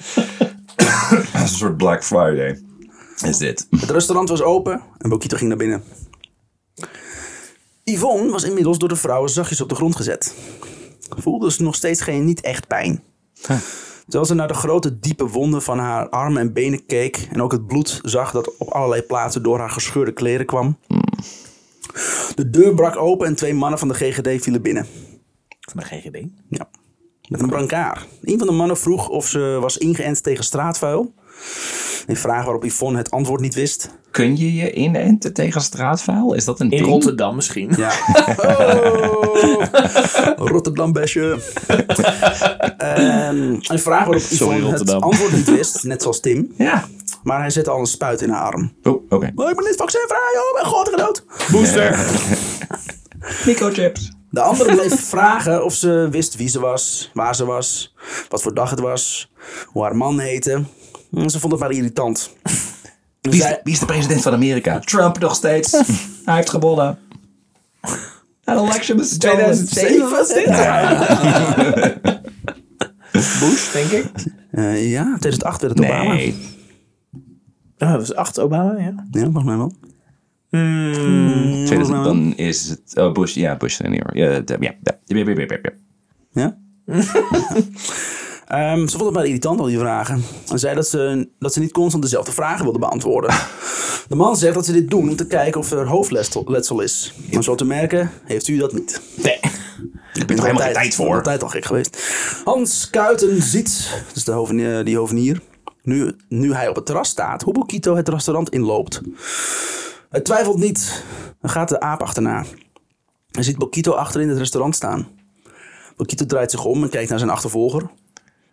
Dat is een soort Black Friday. Is dit. Het restaurant was open en Bokito ging naar binnen. Yvonne was inmiddels door de vrouwen zachtjes op de grond gezet. Voelde ze nog steeds geen niet echt pijn. Terwijl ze naar de grote diepe wonden van haar armen en benen keek en ook het bloed zag dat op allerlei plaatsen door haar gescheurde kleren kwam. De deur brak open en twee mannen van de GGD vielen binnen. Van de GGD. Ja. Met een brancard. Een van de mannen vroeg of ze was ingeënt tegen straatvuil. Een vraag waarop Yvonne het antwoord niet wist. Kun je je inenten tegen straatvuil? Is dat een In ding? Rotterdam misschien. Ja. Oh, Rotterdam besje. Ehm, een vraag waarop Yvonne het antwoord niet wist, net zoals Tim. Ja. Maar hij zette al een spuit in haar arm. Oh, oké. Oh, ik ben niet vaccinvrij, oh mijn god, dood. Booster. Microchips. De andere bleef vragen of ze wist wie ze was, waar ze was, wat voor dag het was, hoe haar man heette. En Ze vond het maar irritant. Wie is, de, wie is de president van Amerika? Trump nog steeds. Hij heeft gewonnen. Een election is 2007 was dit? Bush, denk ik. Eh, ja, 2008 werd het Obama. Nee. Oh, dat was 8 Obama, ja. Ja, volgens mij wel. Tweede, volgens mij wel. dan is het... Oh, Bush. Ja, Bush senior. Ja, ja, ja, ja, Ehm, ze vond het maar irritant, al die vragen. En zei dat ze, dat ze niet constant dezelfde vragen wilde beantwoorden. De man zegt dat ze dit doen om te kijken of er hoofdletsel is. Maar zo te merken, heeft u dat niet. Nee. Ik ben er helemaal geen tijd voor. Altijd al gek geweest. Hans Kuiten ziet, dus de hovenier, die hovenier, nu, nu hij op het terras staat, hoe Bokito het restaurant inloopt. Hij twijfelt niet en gaat de aap achterna. Hij ziet Bokito achter in het restaurant staan. Bokito draait zich om en kijkt naar zijn achtervolger.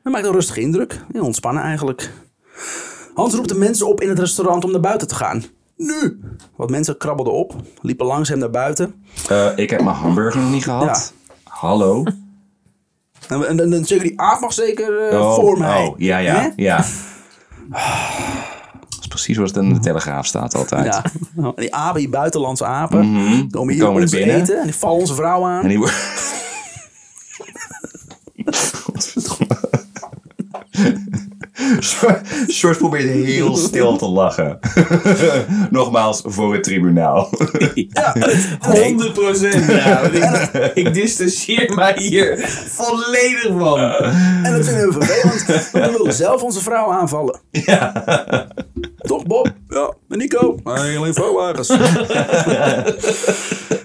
Hij maakt een rustige indruk, heel ontspannen eigenlijk. Hans roept de mensen op in het restaurant om naar buiten te gaan. Nu! Wat mensen krabbelden op, liepen langs hem naar buiten. Eh, ik heb mijn hamburger nog niet gehad. Hallo. En, en, en, en zeker die aap mag zeker eh, Oh, voor mij. Oh, ja, ja, ja. Dat is precies zoals het in de Telegraaf staat altijd. Ja. Die apen, die buitenlandse apen, komen hier Komen ons binnen. eten en die vallen onze vrouw aan. En die Short probeert heel stil te lachen. Nogmaals, voor het tribunaal. 100 procent. Ja, want ik, ik distancieer mij hier volledig van. En dat vinden we vervelend, want we willen zelf onze vrouw aanvallen. Toch Bob? Ja, en Nico? Alleen vrouwwagens.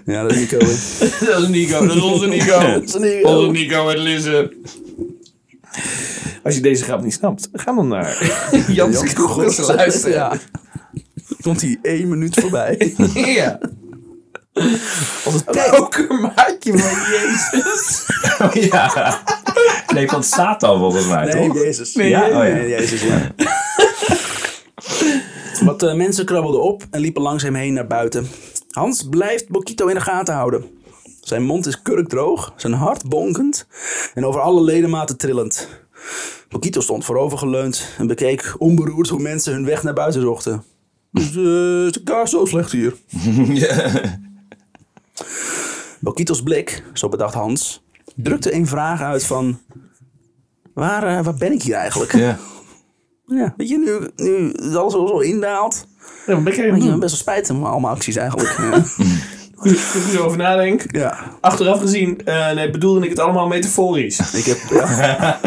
ja, dat is Nico. hè. Dat is Nico, dat is onze Nico. Dat is Nico. Onze Nico uit Lisse. Als je deze grap niet snapt, ga dan naar Jans Jan Kroegers luisteren. Ja. Komt hij één minuut voorbij. Ja. Als een pokermaatje van Jezus. ja. Nee, van Satan volgens mij, Nee, toch? Jezus. Nee, Ja? Oh, ja. Nee, Jezus, ja. Wat eh, mensen krabbelden op en liepen langs hem heen naar buiten. Hans blijft Bokito in de gaten houden. Zijn mond is kurkdroog, zijn hart bonkend en over alle ledematen trillend. Bokito stond voorovergeleund en bekeek onberoerd hoe mensen hun weg naar buiten zochten. Is, eh, is de kaars zo slecht hier? Bokito's blik, zo bedacht Hans, drukte een vraag uit van... Waar, eh, waar ben ik hier eigenlijk? Ja. Ja, weet je, nu, nu het alles zo, zo indaalt. Ja, ben ik Ik ben best wel spijt van allemaal acties eigenlijk. Ja. Goed, goed ik erover nadenk. ja. Achteraf gezien, eh, nee, bedoelde ik het allemaal metaforisch. Ik heb... Ja.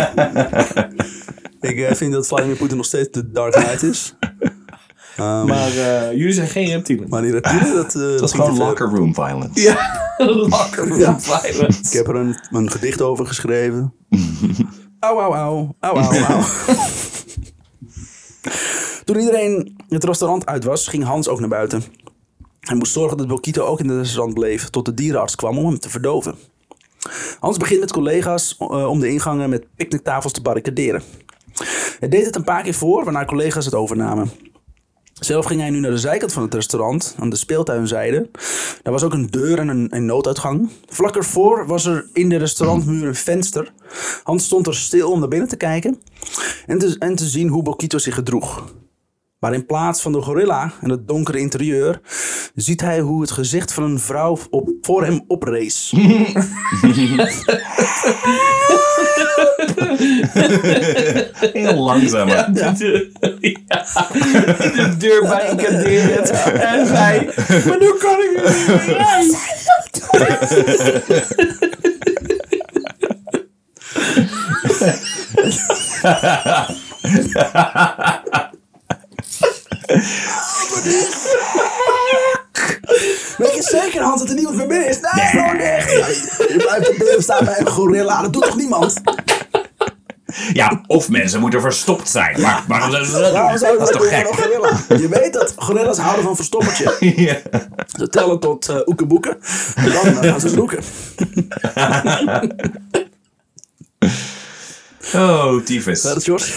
ik eh, vind dat Vladimir Poetin nog steeds de Dark Knight is. Ehm, Maar eh, jullie zijn geen reptielen. maar die reptielen, dat... eh, Dat is gewoon locker room violence. Ja, locker room Ja. violence. Ik heb er een, een gedicht over geschreven. Auw, auw, auw. Auw, auw, auw. Toen iedereen het restaurant uit was, ging Hans ook naar buiten. Hij moest zorgen dat Bokito ook in het restaurant bleef, tot de dierenarts kwam om hem te verdoven. Hans begint met collega's eh, om de ingangen met picknicktafels te barricaderen. Hij deed het een paar keer voor, waarna collega's het overnamen. Zelf ging hij nu naar de zijkant van het restaurant, aan de speeltuinzijde. Daar was ook een deur en een, nooduitgang. Vlak ervoor was er in de restaurantmuur een venster. Hans stond er stil om naar binnen te kijken en te, en te zien hoe Bokito zich gedroeg. Maar in plaats van de gorilla en het donkere interieur, ziet hij hoe het gezicht van een vrouw op, voor hem oprees. Heel langzaam. Ja, de, ja, de deur barricadeert en zei, maar nu kan ik er niet meer uit. Weet je zeker, Hans, dat er niemand meer binnen is? Nee, gewoon echt. Je blijft binnen staan bij een gorilla, dat doet toch niemand? Ja, of mensen moeten verstopt zijn. Maar waarom zouden ze dat Waarom is dat toch gek? Je weet dat gorilla's houden van verstoppertje. Ja. Ze tellen tot uh, oekeboeken. En dan eh, gaan ze zoeken. Oh, tyfus. Dat is Jos.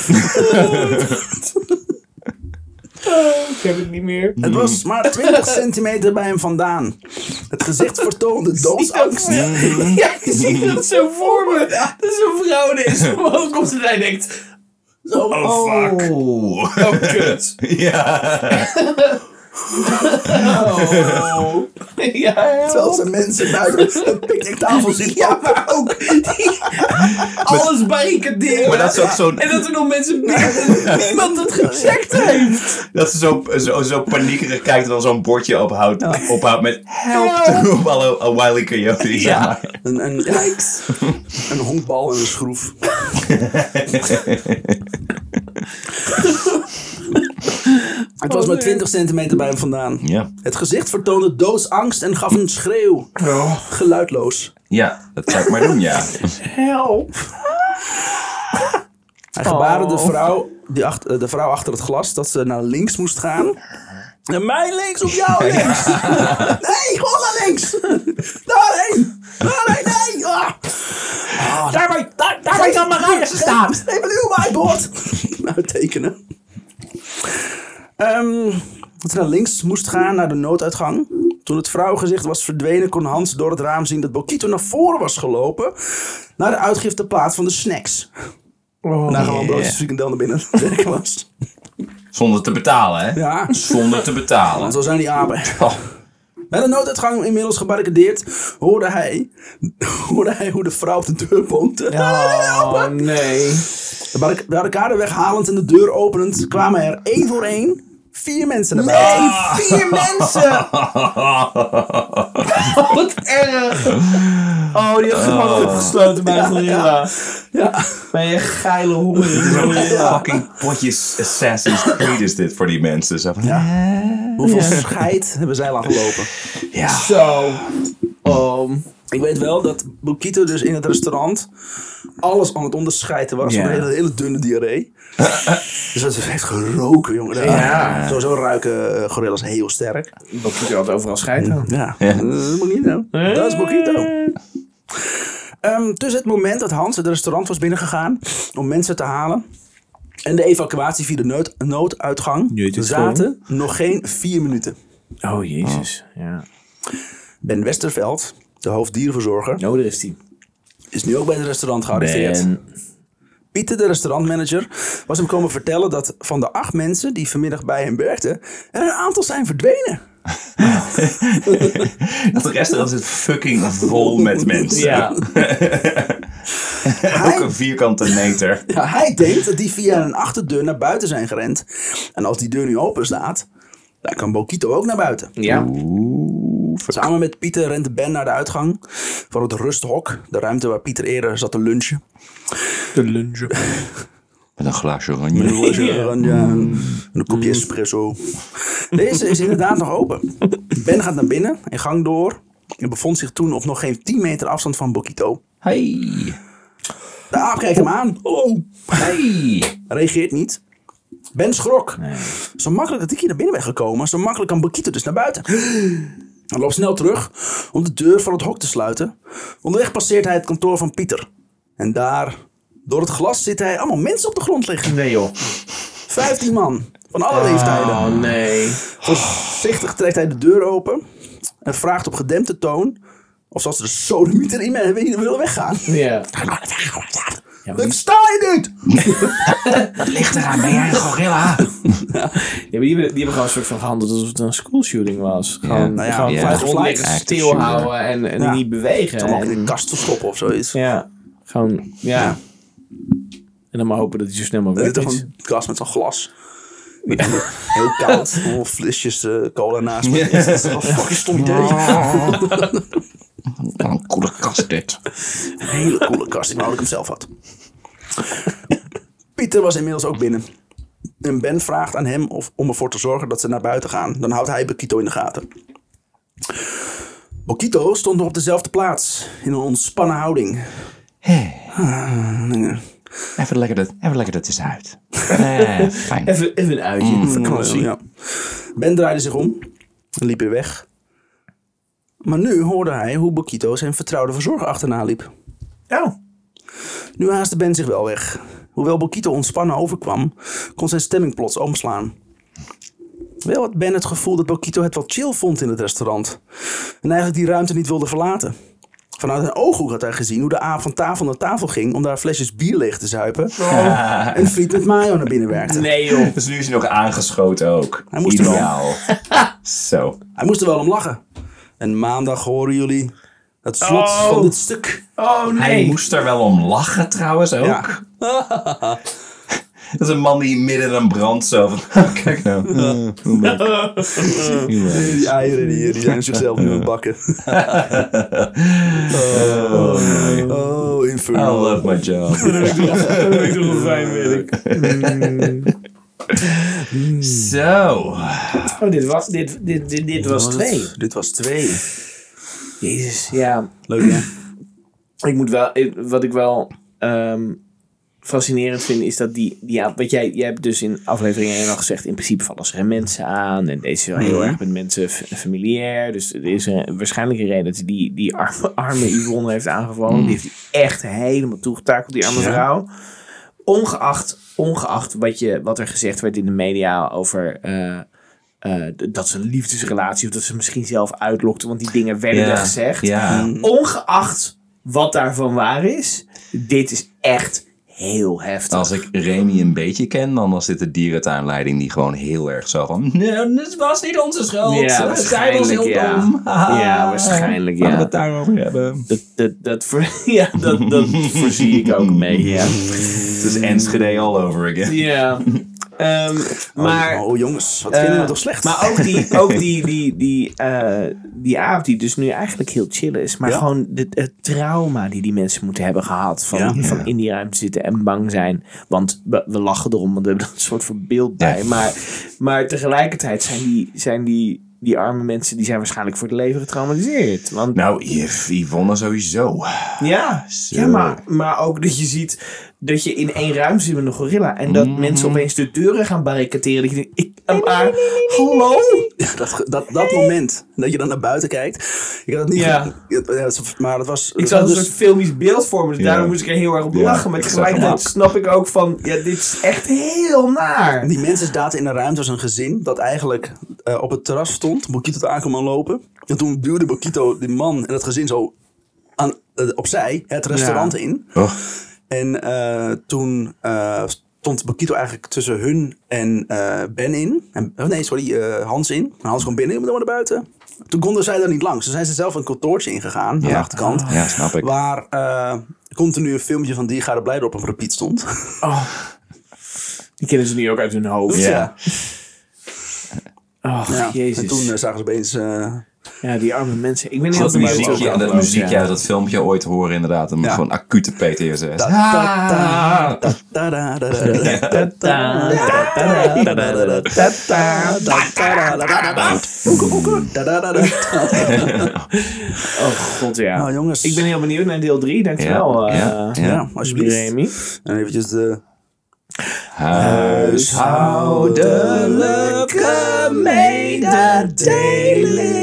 Ik heb het niet meer. Het was maar 20 centimeter bij hem vandaan. Het gezicht vertoonde doodsangst. Ja, je ziet dat zo voor me. Dat is een vrouw deze omhoog komt en hij denkt, Zo, Oh, fuck. oh kut. Ja. Oh. ja, Terwijl ze mensen buiten een picknicktafel zitten. Ja, maar ook die alles barricaderen. Maar dat is ook zo'n- En dat er nog mensen binnen niemand het gecheckt heeft. Dat ze zo, zo, zo paniekerig kijkt en dan zo'n bordje ophoudt, ophoudt met help op alle a Wile E. Coyote. zeg Ja. maar. Een, een, een honkbal en een schroef. Het was maar 20 centimeter bij hem vandaan. Ja. Het gezicht vertoonde doodsangst en gaf een schreeuw. Geluidloos. ja, dat zou ik maar doen, ja. Help. Hij gebaarde de, Oh. vrouw, die achter, de vrouw achter het glas dat ze naar links moest gaan. En mij links op jou links. Nee, gewoon naar links. Daarheen. Daarheen, nee. Ah. Ah, daar ben daar, dan maar rechts staan. Even uw whiteboard. Nou, tekenen. Ehm, dat ze naar links moest gaan, naar de nooduitgang. Toen het vrouwengezicht was verdwenen, kon Hans door het raam zien dat Bokito naar voren was gelopen. Naar de uitgifteplaats van de snacks. Oh, Daar gewoon broodjes frikandel naar binnen was. Zonder te betalen, hè? Ja, Zonder te betalen. want zo zijn die apen. Oh. Bij de nooduitgang inmiddels gebarricadeerd hoorde hij, hoorde hij hoe de vrouw op de deur bonkte. Oh nee. De barric- barricade weghalend en de deur openend kwamen er één voor één vier mensen naar buiten. Nee, vier mensen. Wat erg. Oh, die had gewoon opgesloten bij de gorilla. Ja. Ben je geile gorilla. Fucking potjes Assassin's Creed is dit voor die mensen. Zo van, Hoeveel scheid hebben zij laten lopen. ja. Zo. Oh. Ik weet wel dat Bokito dus in het restaurant alles aan het onderscheiden was. Ja. Van een hele, hele dunne diarree. dus het heeft geroken, jongen. Ja. Sowieso ruiken eh, gorillas heel sterk. Bokito had overal scheid aan. Ja, dat is Bokito. Dat is Bokito. Ehm, tussen het moment dat Hans het restaurant was binnengegaan om mensen te halen en de evacuatie via de nood, nooduitgang zaten nog geen vier minuten. Oh, jezus. Ja. Ben Westerveld, de hoofddierenverzorger, Oh, daar is die. is nu ook bij het restaurant gearriveerd. Ben. Pieter, de restaurantmanager, was hem komen vertellen dat van de acht mensen die vanmiddag bij hem werkten, er een aantal zijn verdwenen. Dat restaurant zit fucking vol met mensen. Ja. Ook een vierkante meter. Ja, hij denkt dat die via een achterdeur naar buiten zijn gerend. En als die deur nu open staat, dan kan Bokito ook naar buiten. Ja. Samen met Pieter rent Ben naar de uitgang van het rusthok. De ruimte waar Pieter eerder zat te lunchen. De lunge. Met een glaasje Een oranje. glaasje oranje en een kopje espresso. Deze is inderdaad nog open. Ben gaat naar binnen en gang door. En bevond zich toen op nog geen 10 meter afstand van Bokito. Hey. De aap kijkt hem aan. Hallo. Hey. reageert niet. Ben schrok. Zo makkelijk dat ik hier naar binnen ben gekomen, zo makkelijk kan Bokito dus naar buiten. Hij loopt snel terug om de deur van het hok te sluiten. Onderweg passeert hij het kantoor van Pieter. En daar, door het glas, zitten hij allemaal mensen op de grond liggen. Nee joh. Vijftien man, van alle leeftijden. Oh nee. Voorzichtig trekt hij de deur open en vraagt op gedempte toon of ze de sodemieter in me willen weggaan. Ja. Ik versta je niet! Ligt eraan, ben jij een gorilla? Ja, maar die, hebben, die hebben gewoon een soort van gehandeld alsof het een schoolshooting was. Gewoon, nou ja, gewoon ja. stilhouden en, en Ja. niet bewegen. Allemaal in En- de kast verstoppen of zoiets. ja, gewoon, ja. En dan maar hopen dat hij zo snel mogelijk weg toch is. een kast met zo'n glas. Heel koud. Allemaal flesjes eh, cola naast me. Dat is een fucking stom idee. Een coole kast dit. Een hele coole kast. Ik wou dat ik hem zelf had. Pieter was inmiddels ook binnen. En Ben vraagt aan hem of, om ervoor te zorgen dat ze naar buiten gaan. Dan houdt hij Bokito in de gaten. Bokito stond nog op dezelfde plaats. In een ontspannen houding. Even lekker dat, even lekker dat is uit. Eh, fijn. Even, even een uitje. vakantie. Ja. Ben draaide zich om en liep weer weg. Maar nu hoorde hij hoe Bokito zijn vertrouwde verzorger achterna liep. Oh. Nu haastte Ben zich wel weg. Hoewel Bokito ontspannen overkwam, kon zijn stemming plots omslaan. Wel had Ben het gevoel dat Bokito het wel chill vond in het restaurant. En eigenlijk die ruimte niet wilde verlaten. Vanuit een ooghoek had hij gezien hoe de aap van tafel naar tafel ging om daar flesjes bier leeg te zuipen. En friet met mayo naar binnen werkte. Nee joh. Dus nu is hij nog aangeschoten ook. Hij moest er wel. Zo. Hij moest er wel om lachen. En maandag horen jullie het slot Oh. van dit stuk. Oh nee. Hij moest er wel om lachen trouwens ook. Ja. Dat is een man die midden in een brand zo van... Kijk nou. Leuk. Die eieren die, die zijn zichzelf nu aan het bakken. Oh, Oh, I inferno. love my job. Dat heb ik toch een fijn werk. Zo. Oh, dit was, dit, dit, dit, dit was twee. Dit was twee. Jezus, ja. Leuk hè? Ik moet wel, ik- wat ik wel ehm, fascinerend vind, is dat die, die ja, wat jij, jij hebt dus in aflevering 1 al gezegd, in principe vallen ze er mensen aan. En deze is wel heel erg met mensen familiair. Dus er is een, waarschijnlijk een reden dat hij die, die arme, arme Yvonne heeft aangevallen. Die heeft hij echt helemaal toegetakeld, die arme Ja. vrouw. Ongeacht, ongeacht wat, je, wat er gezegd werd in de media over... eh, eh, dat ze een liefdesrelatie of dat ze misschien zelf uitlokte, want die dingen werden er gezegd Ja. ongeacht wat daarvan waar is, dit is echt heel heftig. Als ik Remy een beetje ken, dan was dit de dierentuinleiding die gewoon heel erg zo van... Nee, het was niet onze schuld. Ja, Zij was heel waarschijnlijk, ja. dom. Ja, waarschijnlijk, ja. Laten we het daarover hebben. Dat, dat, dat, voor, ja, dat, dat voorzie ik ook mee, ja. Het is Enschede all over again. Ja. Ehm, maar, Oh jongens, wat eh, vinden we toch slecht? maar ook die, ook die, die, die, eh, die avond die dus nu eigenlijk heel chill is. Maar Ja. gewoon de, het trauma die die mensen moeten hebben gehad. Van, Ja. van in die ruimte zitten en bang zijn. Want we, we lachen erom, want we hebben er een soort van beeld bij. Ja. Maar, maar tegelijkertijd zijn die, zijn die, die arme mensen... die zijn waarschijnlijk voor het leven getraumatiseerd. Want Nou, Yv- Yvonne sowieso. ja, Zo. ja maar, maar ook dat je ziet dat je in één ruimte zit met een gorilla. En dat mensen opeens de deuren gaan barricaderen. Dat je denkt, ik, maar, hallo? Dat, dat, dat moment dat je dan naar buiten kijkt. Ik had het niet Ja. ge- ja, het- maar dat was. Ik dat zag een was soort filmisch beeld voor me. Dus Ja. daarom moest ik er heel erg op Ja, lachen. Maar tegelijkertijd snap ik ook van, ja, dit is echt heel naar. Die mensen zaten in een ruimte als een gezin dat eigenlijk eh, op het terras stond. Bokito te aankomen lopen. En toen duwde Bokito die man en het gezin zo aan, eh, opzij het restaurant Ja. in. Oh. En eh, toen eh, stond Bokito eigenlijk tussen hun en eh, Ben in. En, oh nee, sorry, eh, Hans in. En Hans kwam binnen, je moet dan maar naar buiten. Toen konden zij daar niet langs. Dus zijn ze zelf een kantoortje ingegaan aan de achterkant. Ja, snap ik. Waar eh, continu een filmpje van Diergaarde Blijdorp op repeat stond. Oh. Die kennen ze nu ook uit hun hoofd. Ja. Oh, Ja. jezus. En toen eh, zagen ze opeens... Ja, die arme mensen. Ik ben heel muziekje en dat muziekje uit dat filmpje ooit horen inderdaad. Een ja. gewoon acute PTSS. Oh god, ja. Nou jongens. Ik ben heel benieuwd naar deel 3. Dankjewel, ja. alsjeblieft. Remy. En eventjes de... Huishoudelijke mededeling.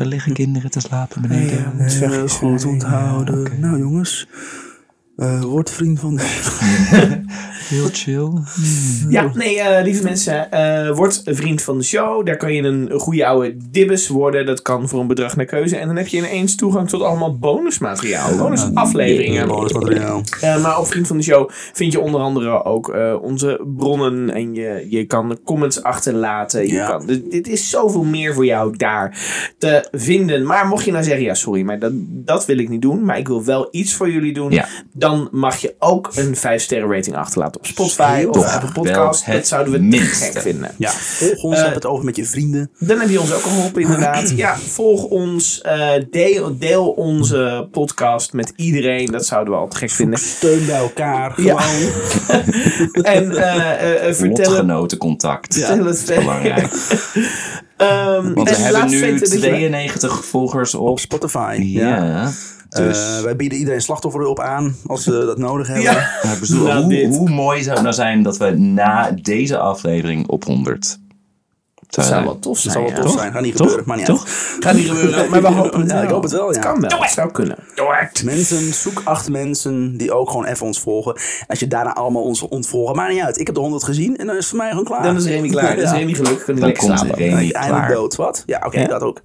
Er liggen kinderen te slapen beneden. Eh, goed onthouden. Nou jongens, eh, word vriend van de... Heel chill. Ja, nee, eh, lieve mensen, eh, word vriend van de show. Daar kan je een goede oude dibbes worden. Dat kan voor een bedrag naar keuze. En dan heb je ineens toegang tot allemaal bonusmateriaal. Bonusafleveringen. Bonusmateriaal. Maar op Vriend van de Show vind je onder andere ook eh, onze bronnen. En je, je kan comments achterlaten. Je Ja. kan, dit, dit is zoveel meer voor jou daar te vinden. Maar mocht je nou zeggen, ja sorry, maar dat, dat wil ik niet doen. Maar ik wil wel iets voor jullie doen. Ja. Dan mag je ook een 5 sterren rating achterlaten op Spotify of Toch Apple Podcast. Dat het zouden we te minste. gek vinden. Ja, volg ons, Eh, heb het over met je vrienden. Dan heb je ons ook al geholpen, inderdaad. Ja, volg ons. eh, deel, deel onze podcast met iedereen. Dat zouden we al te gek vinden. Steun bij elkaar. Ja. Gewoon. En eh, eh, eh, vertel het, Lotgenotencontact. vertel het verder. Belangrijk. Ehm, Want en we hebben nu weten dat je- 92 volgers op. Op Spotify. Ja. Ja. Dus. Eh, wij bieden iedereen slachtofferhulp aan als ze dat nodig hebben. Ja. Bedoel, hoe, hoe mooi zou het nou zijn dat we na deze aflevering op 100 Dat zou wel tof Dat zijn. zou wel ja. tof zijn. Gaat niet Toch? gebeuren, maar niet Toch? uit. Gaat niet gebeuren, maar we hopen het Ja, wel. ik hoop het wel, ja. Het kan wel. Het zou kunnen. Mensen, zoek acht mensen die ook gewoon even ons volgen. En als je daarna allemaal ons ontvolgen, maakt niet uit. Ik heb de 100 gezien en dan is het voor mij gewoon klaar. Dan is Remy klaar. Dan is. Remy gelukkig. Dan lekker komt. Remy eindelijk klaar. dood. Wat? Ja, oké, dat ook.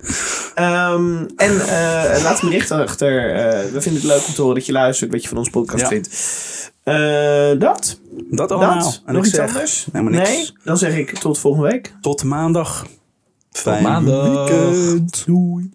Ehm, en eh, laat een bericht achter. Eh, we vinden het leuk om te horen dat je luistert, wat je van ons podcast Ja. vindt. Eh, dat? Dat allemaal. Dat? En Nog ik iets zeg, anders? Nee? Dan zeg ik tot volgende week. Tot maandag. Fijn maandag. weekend. Doei.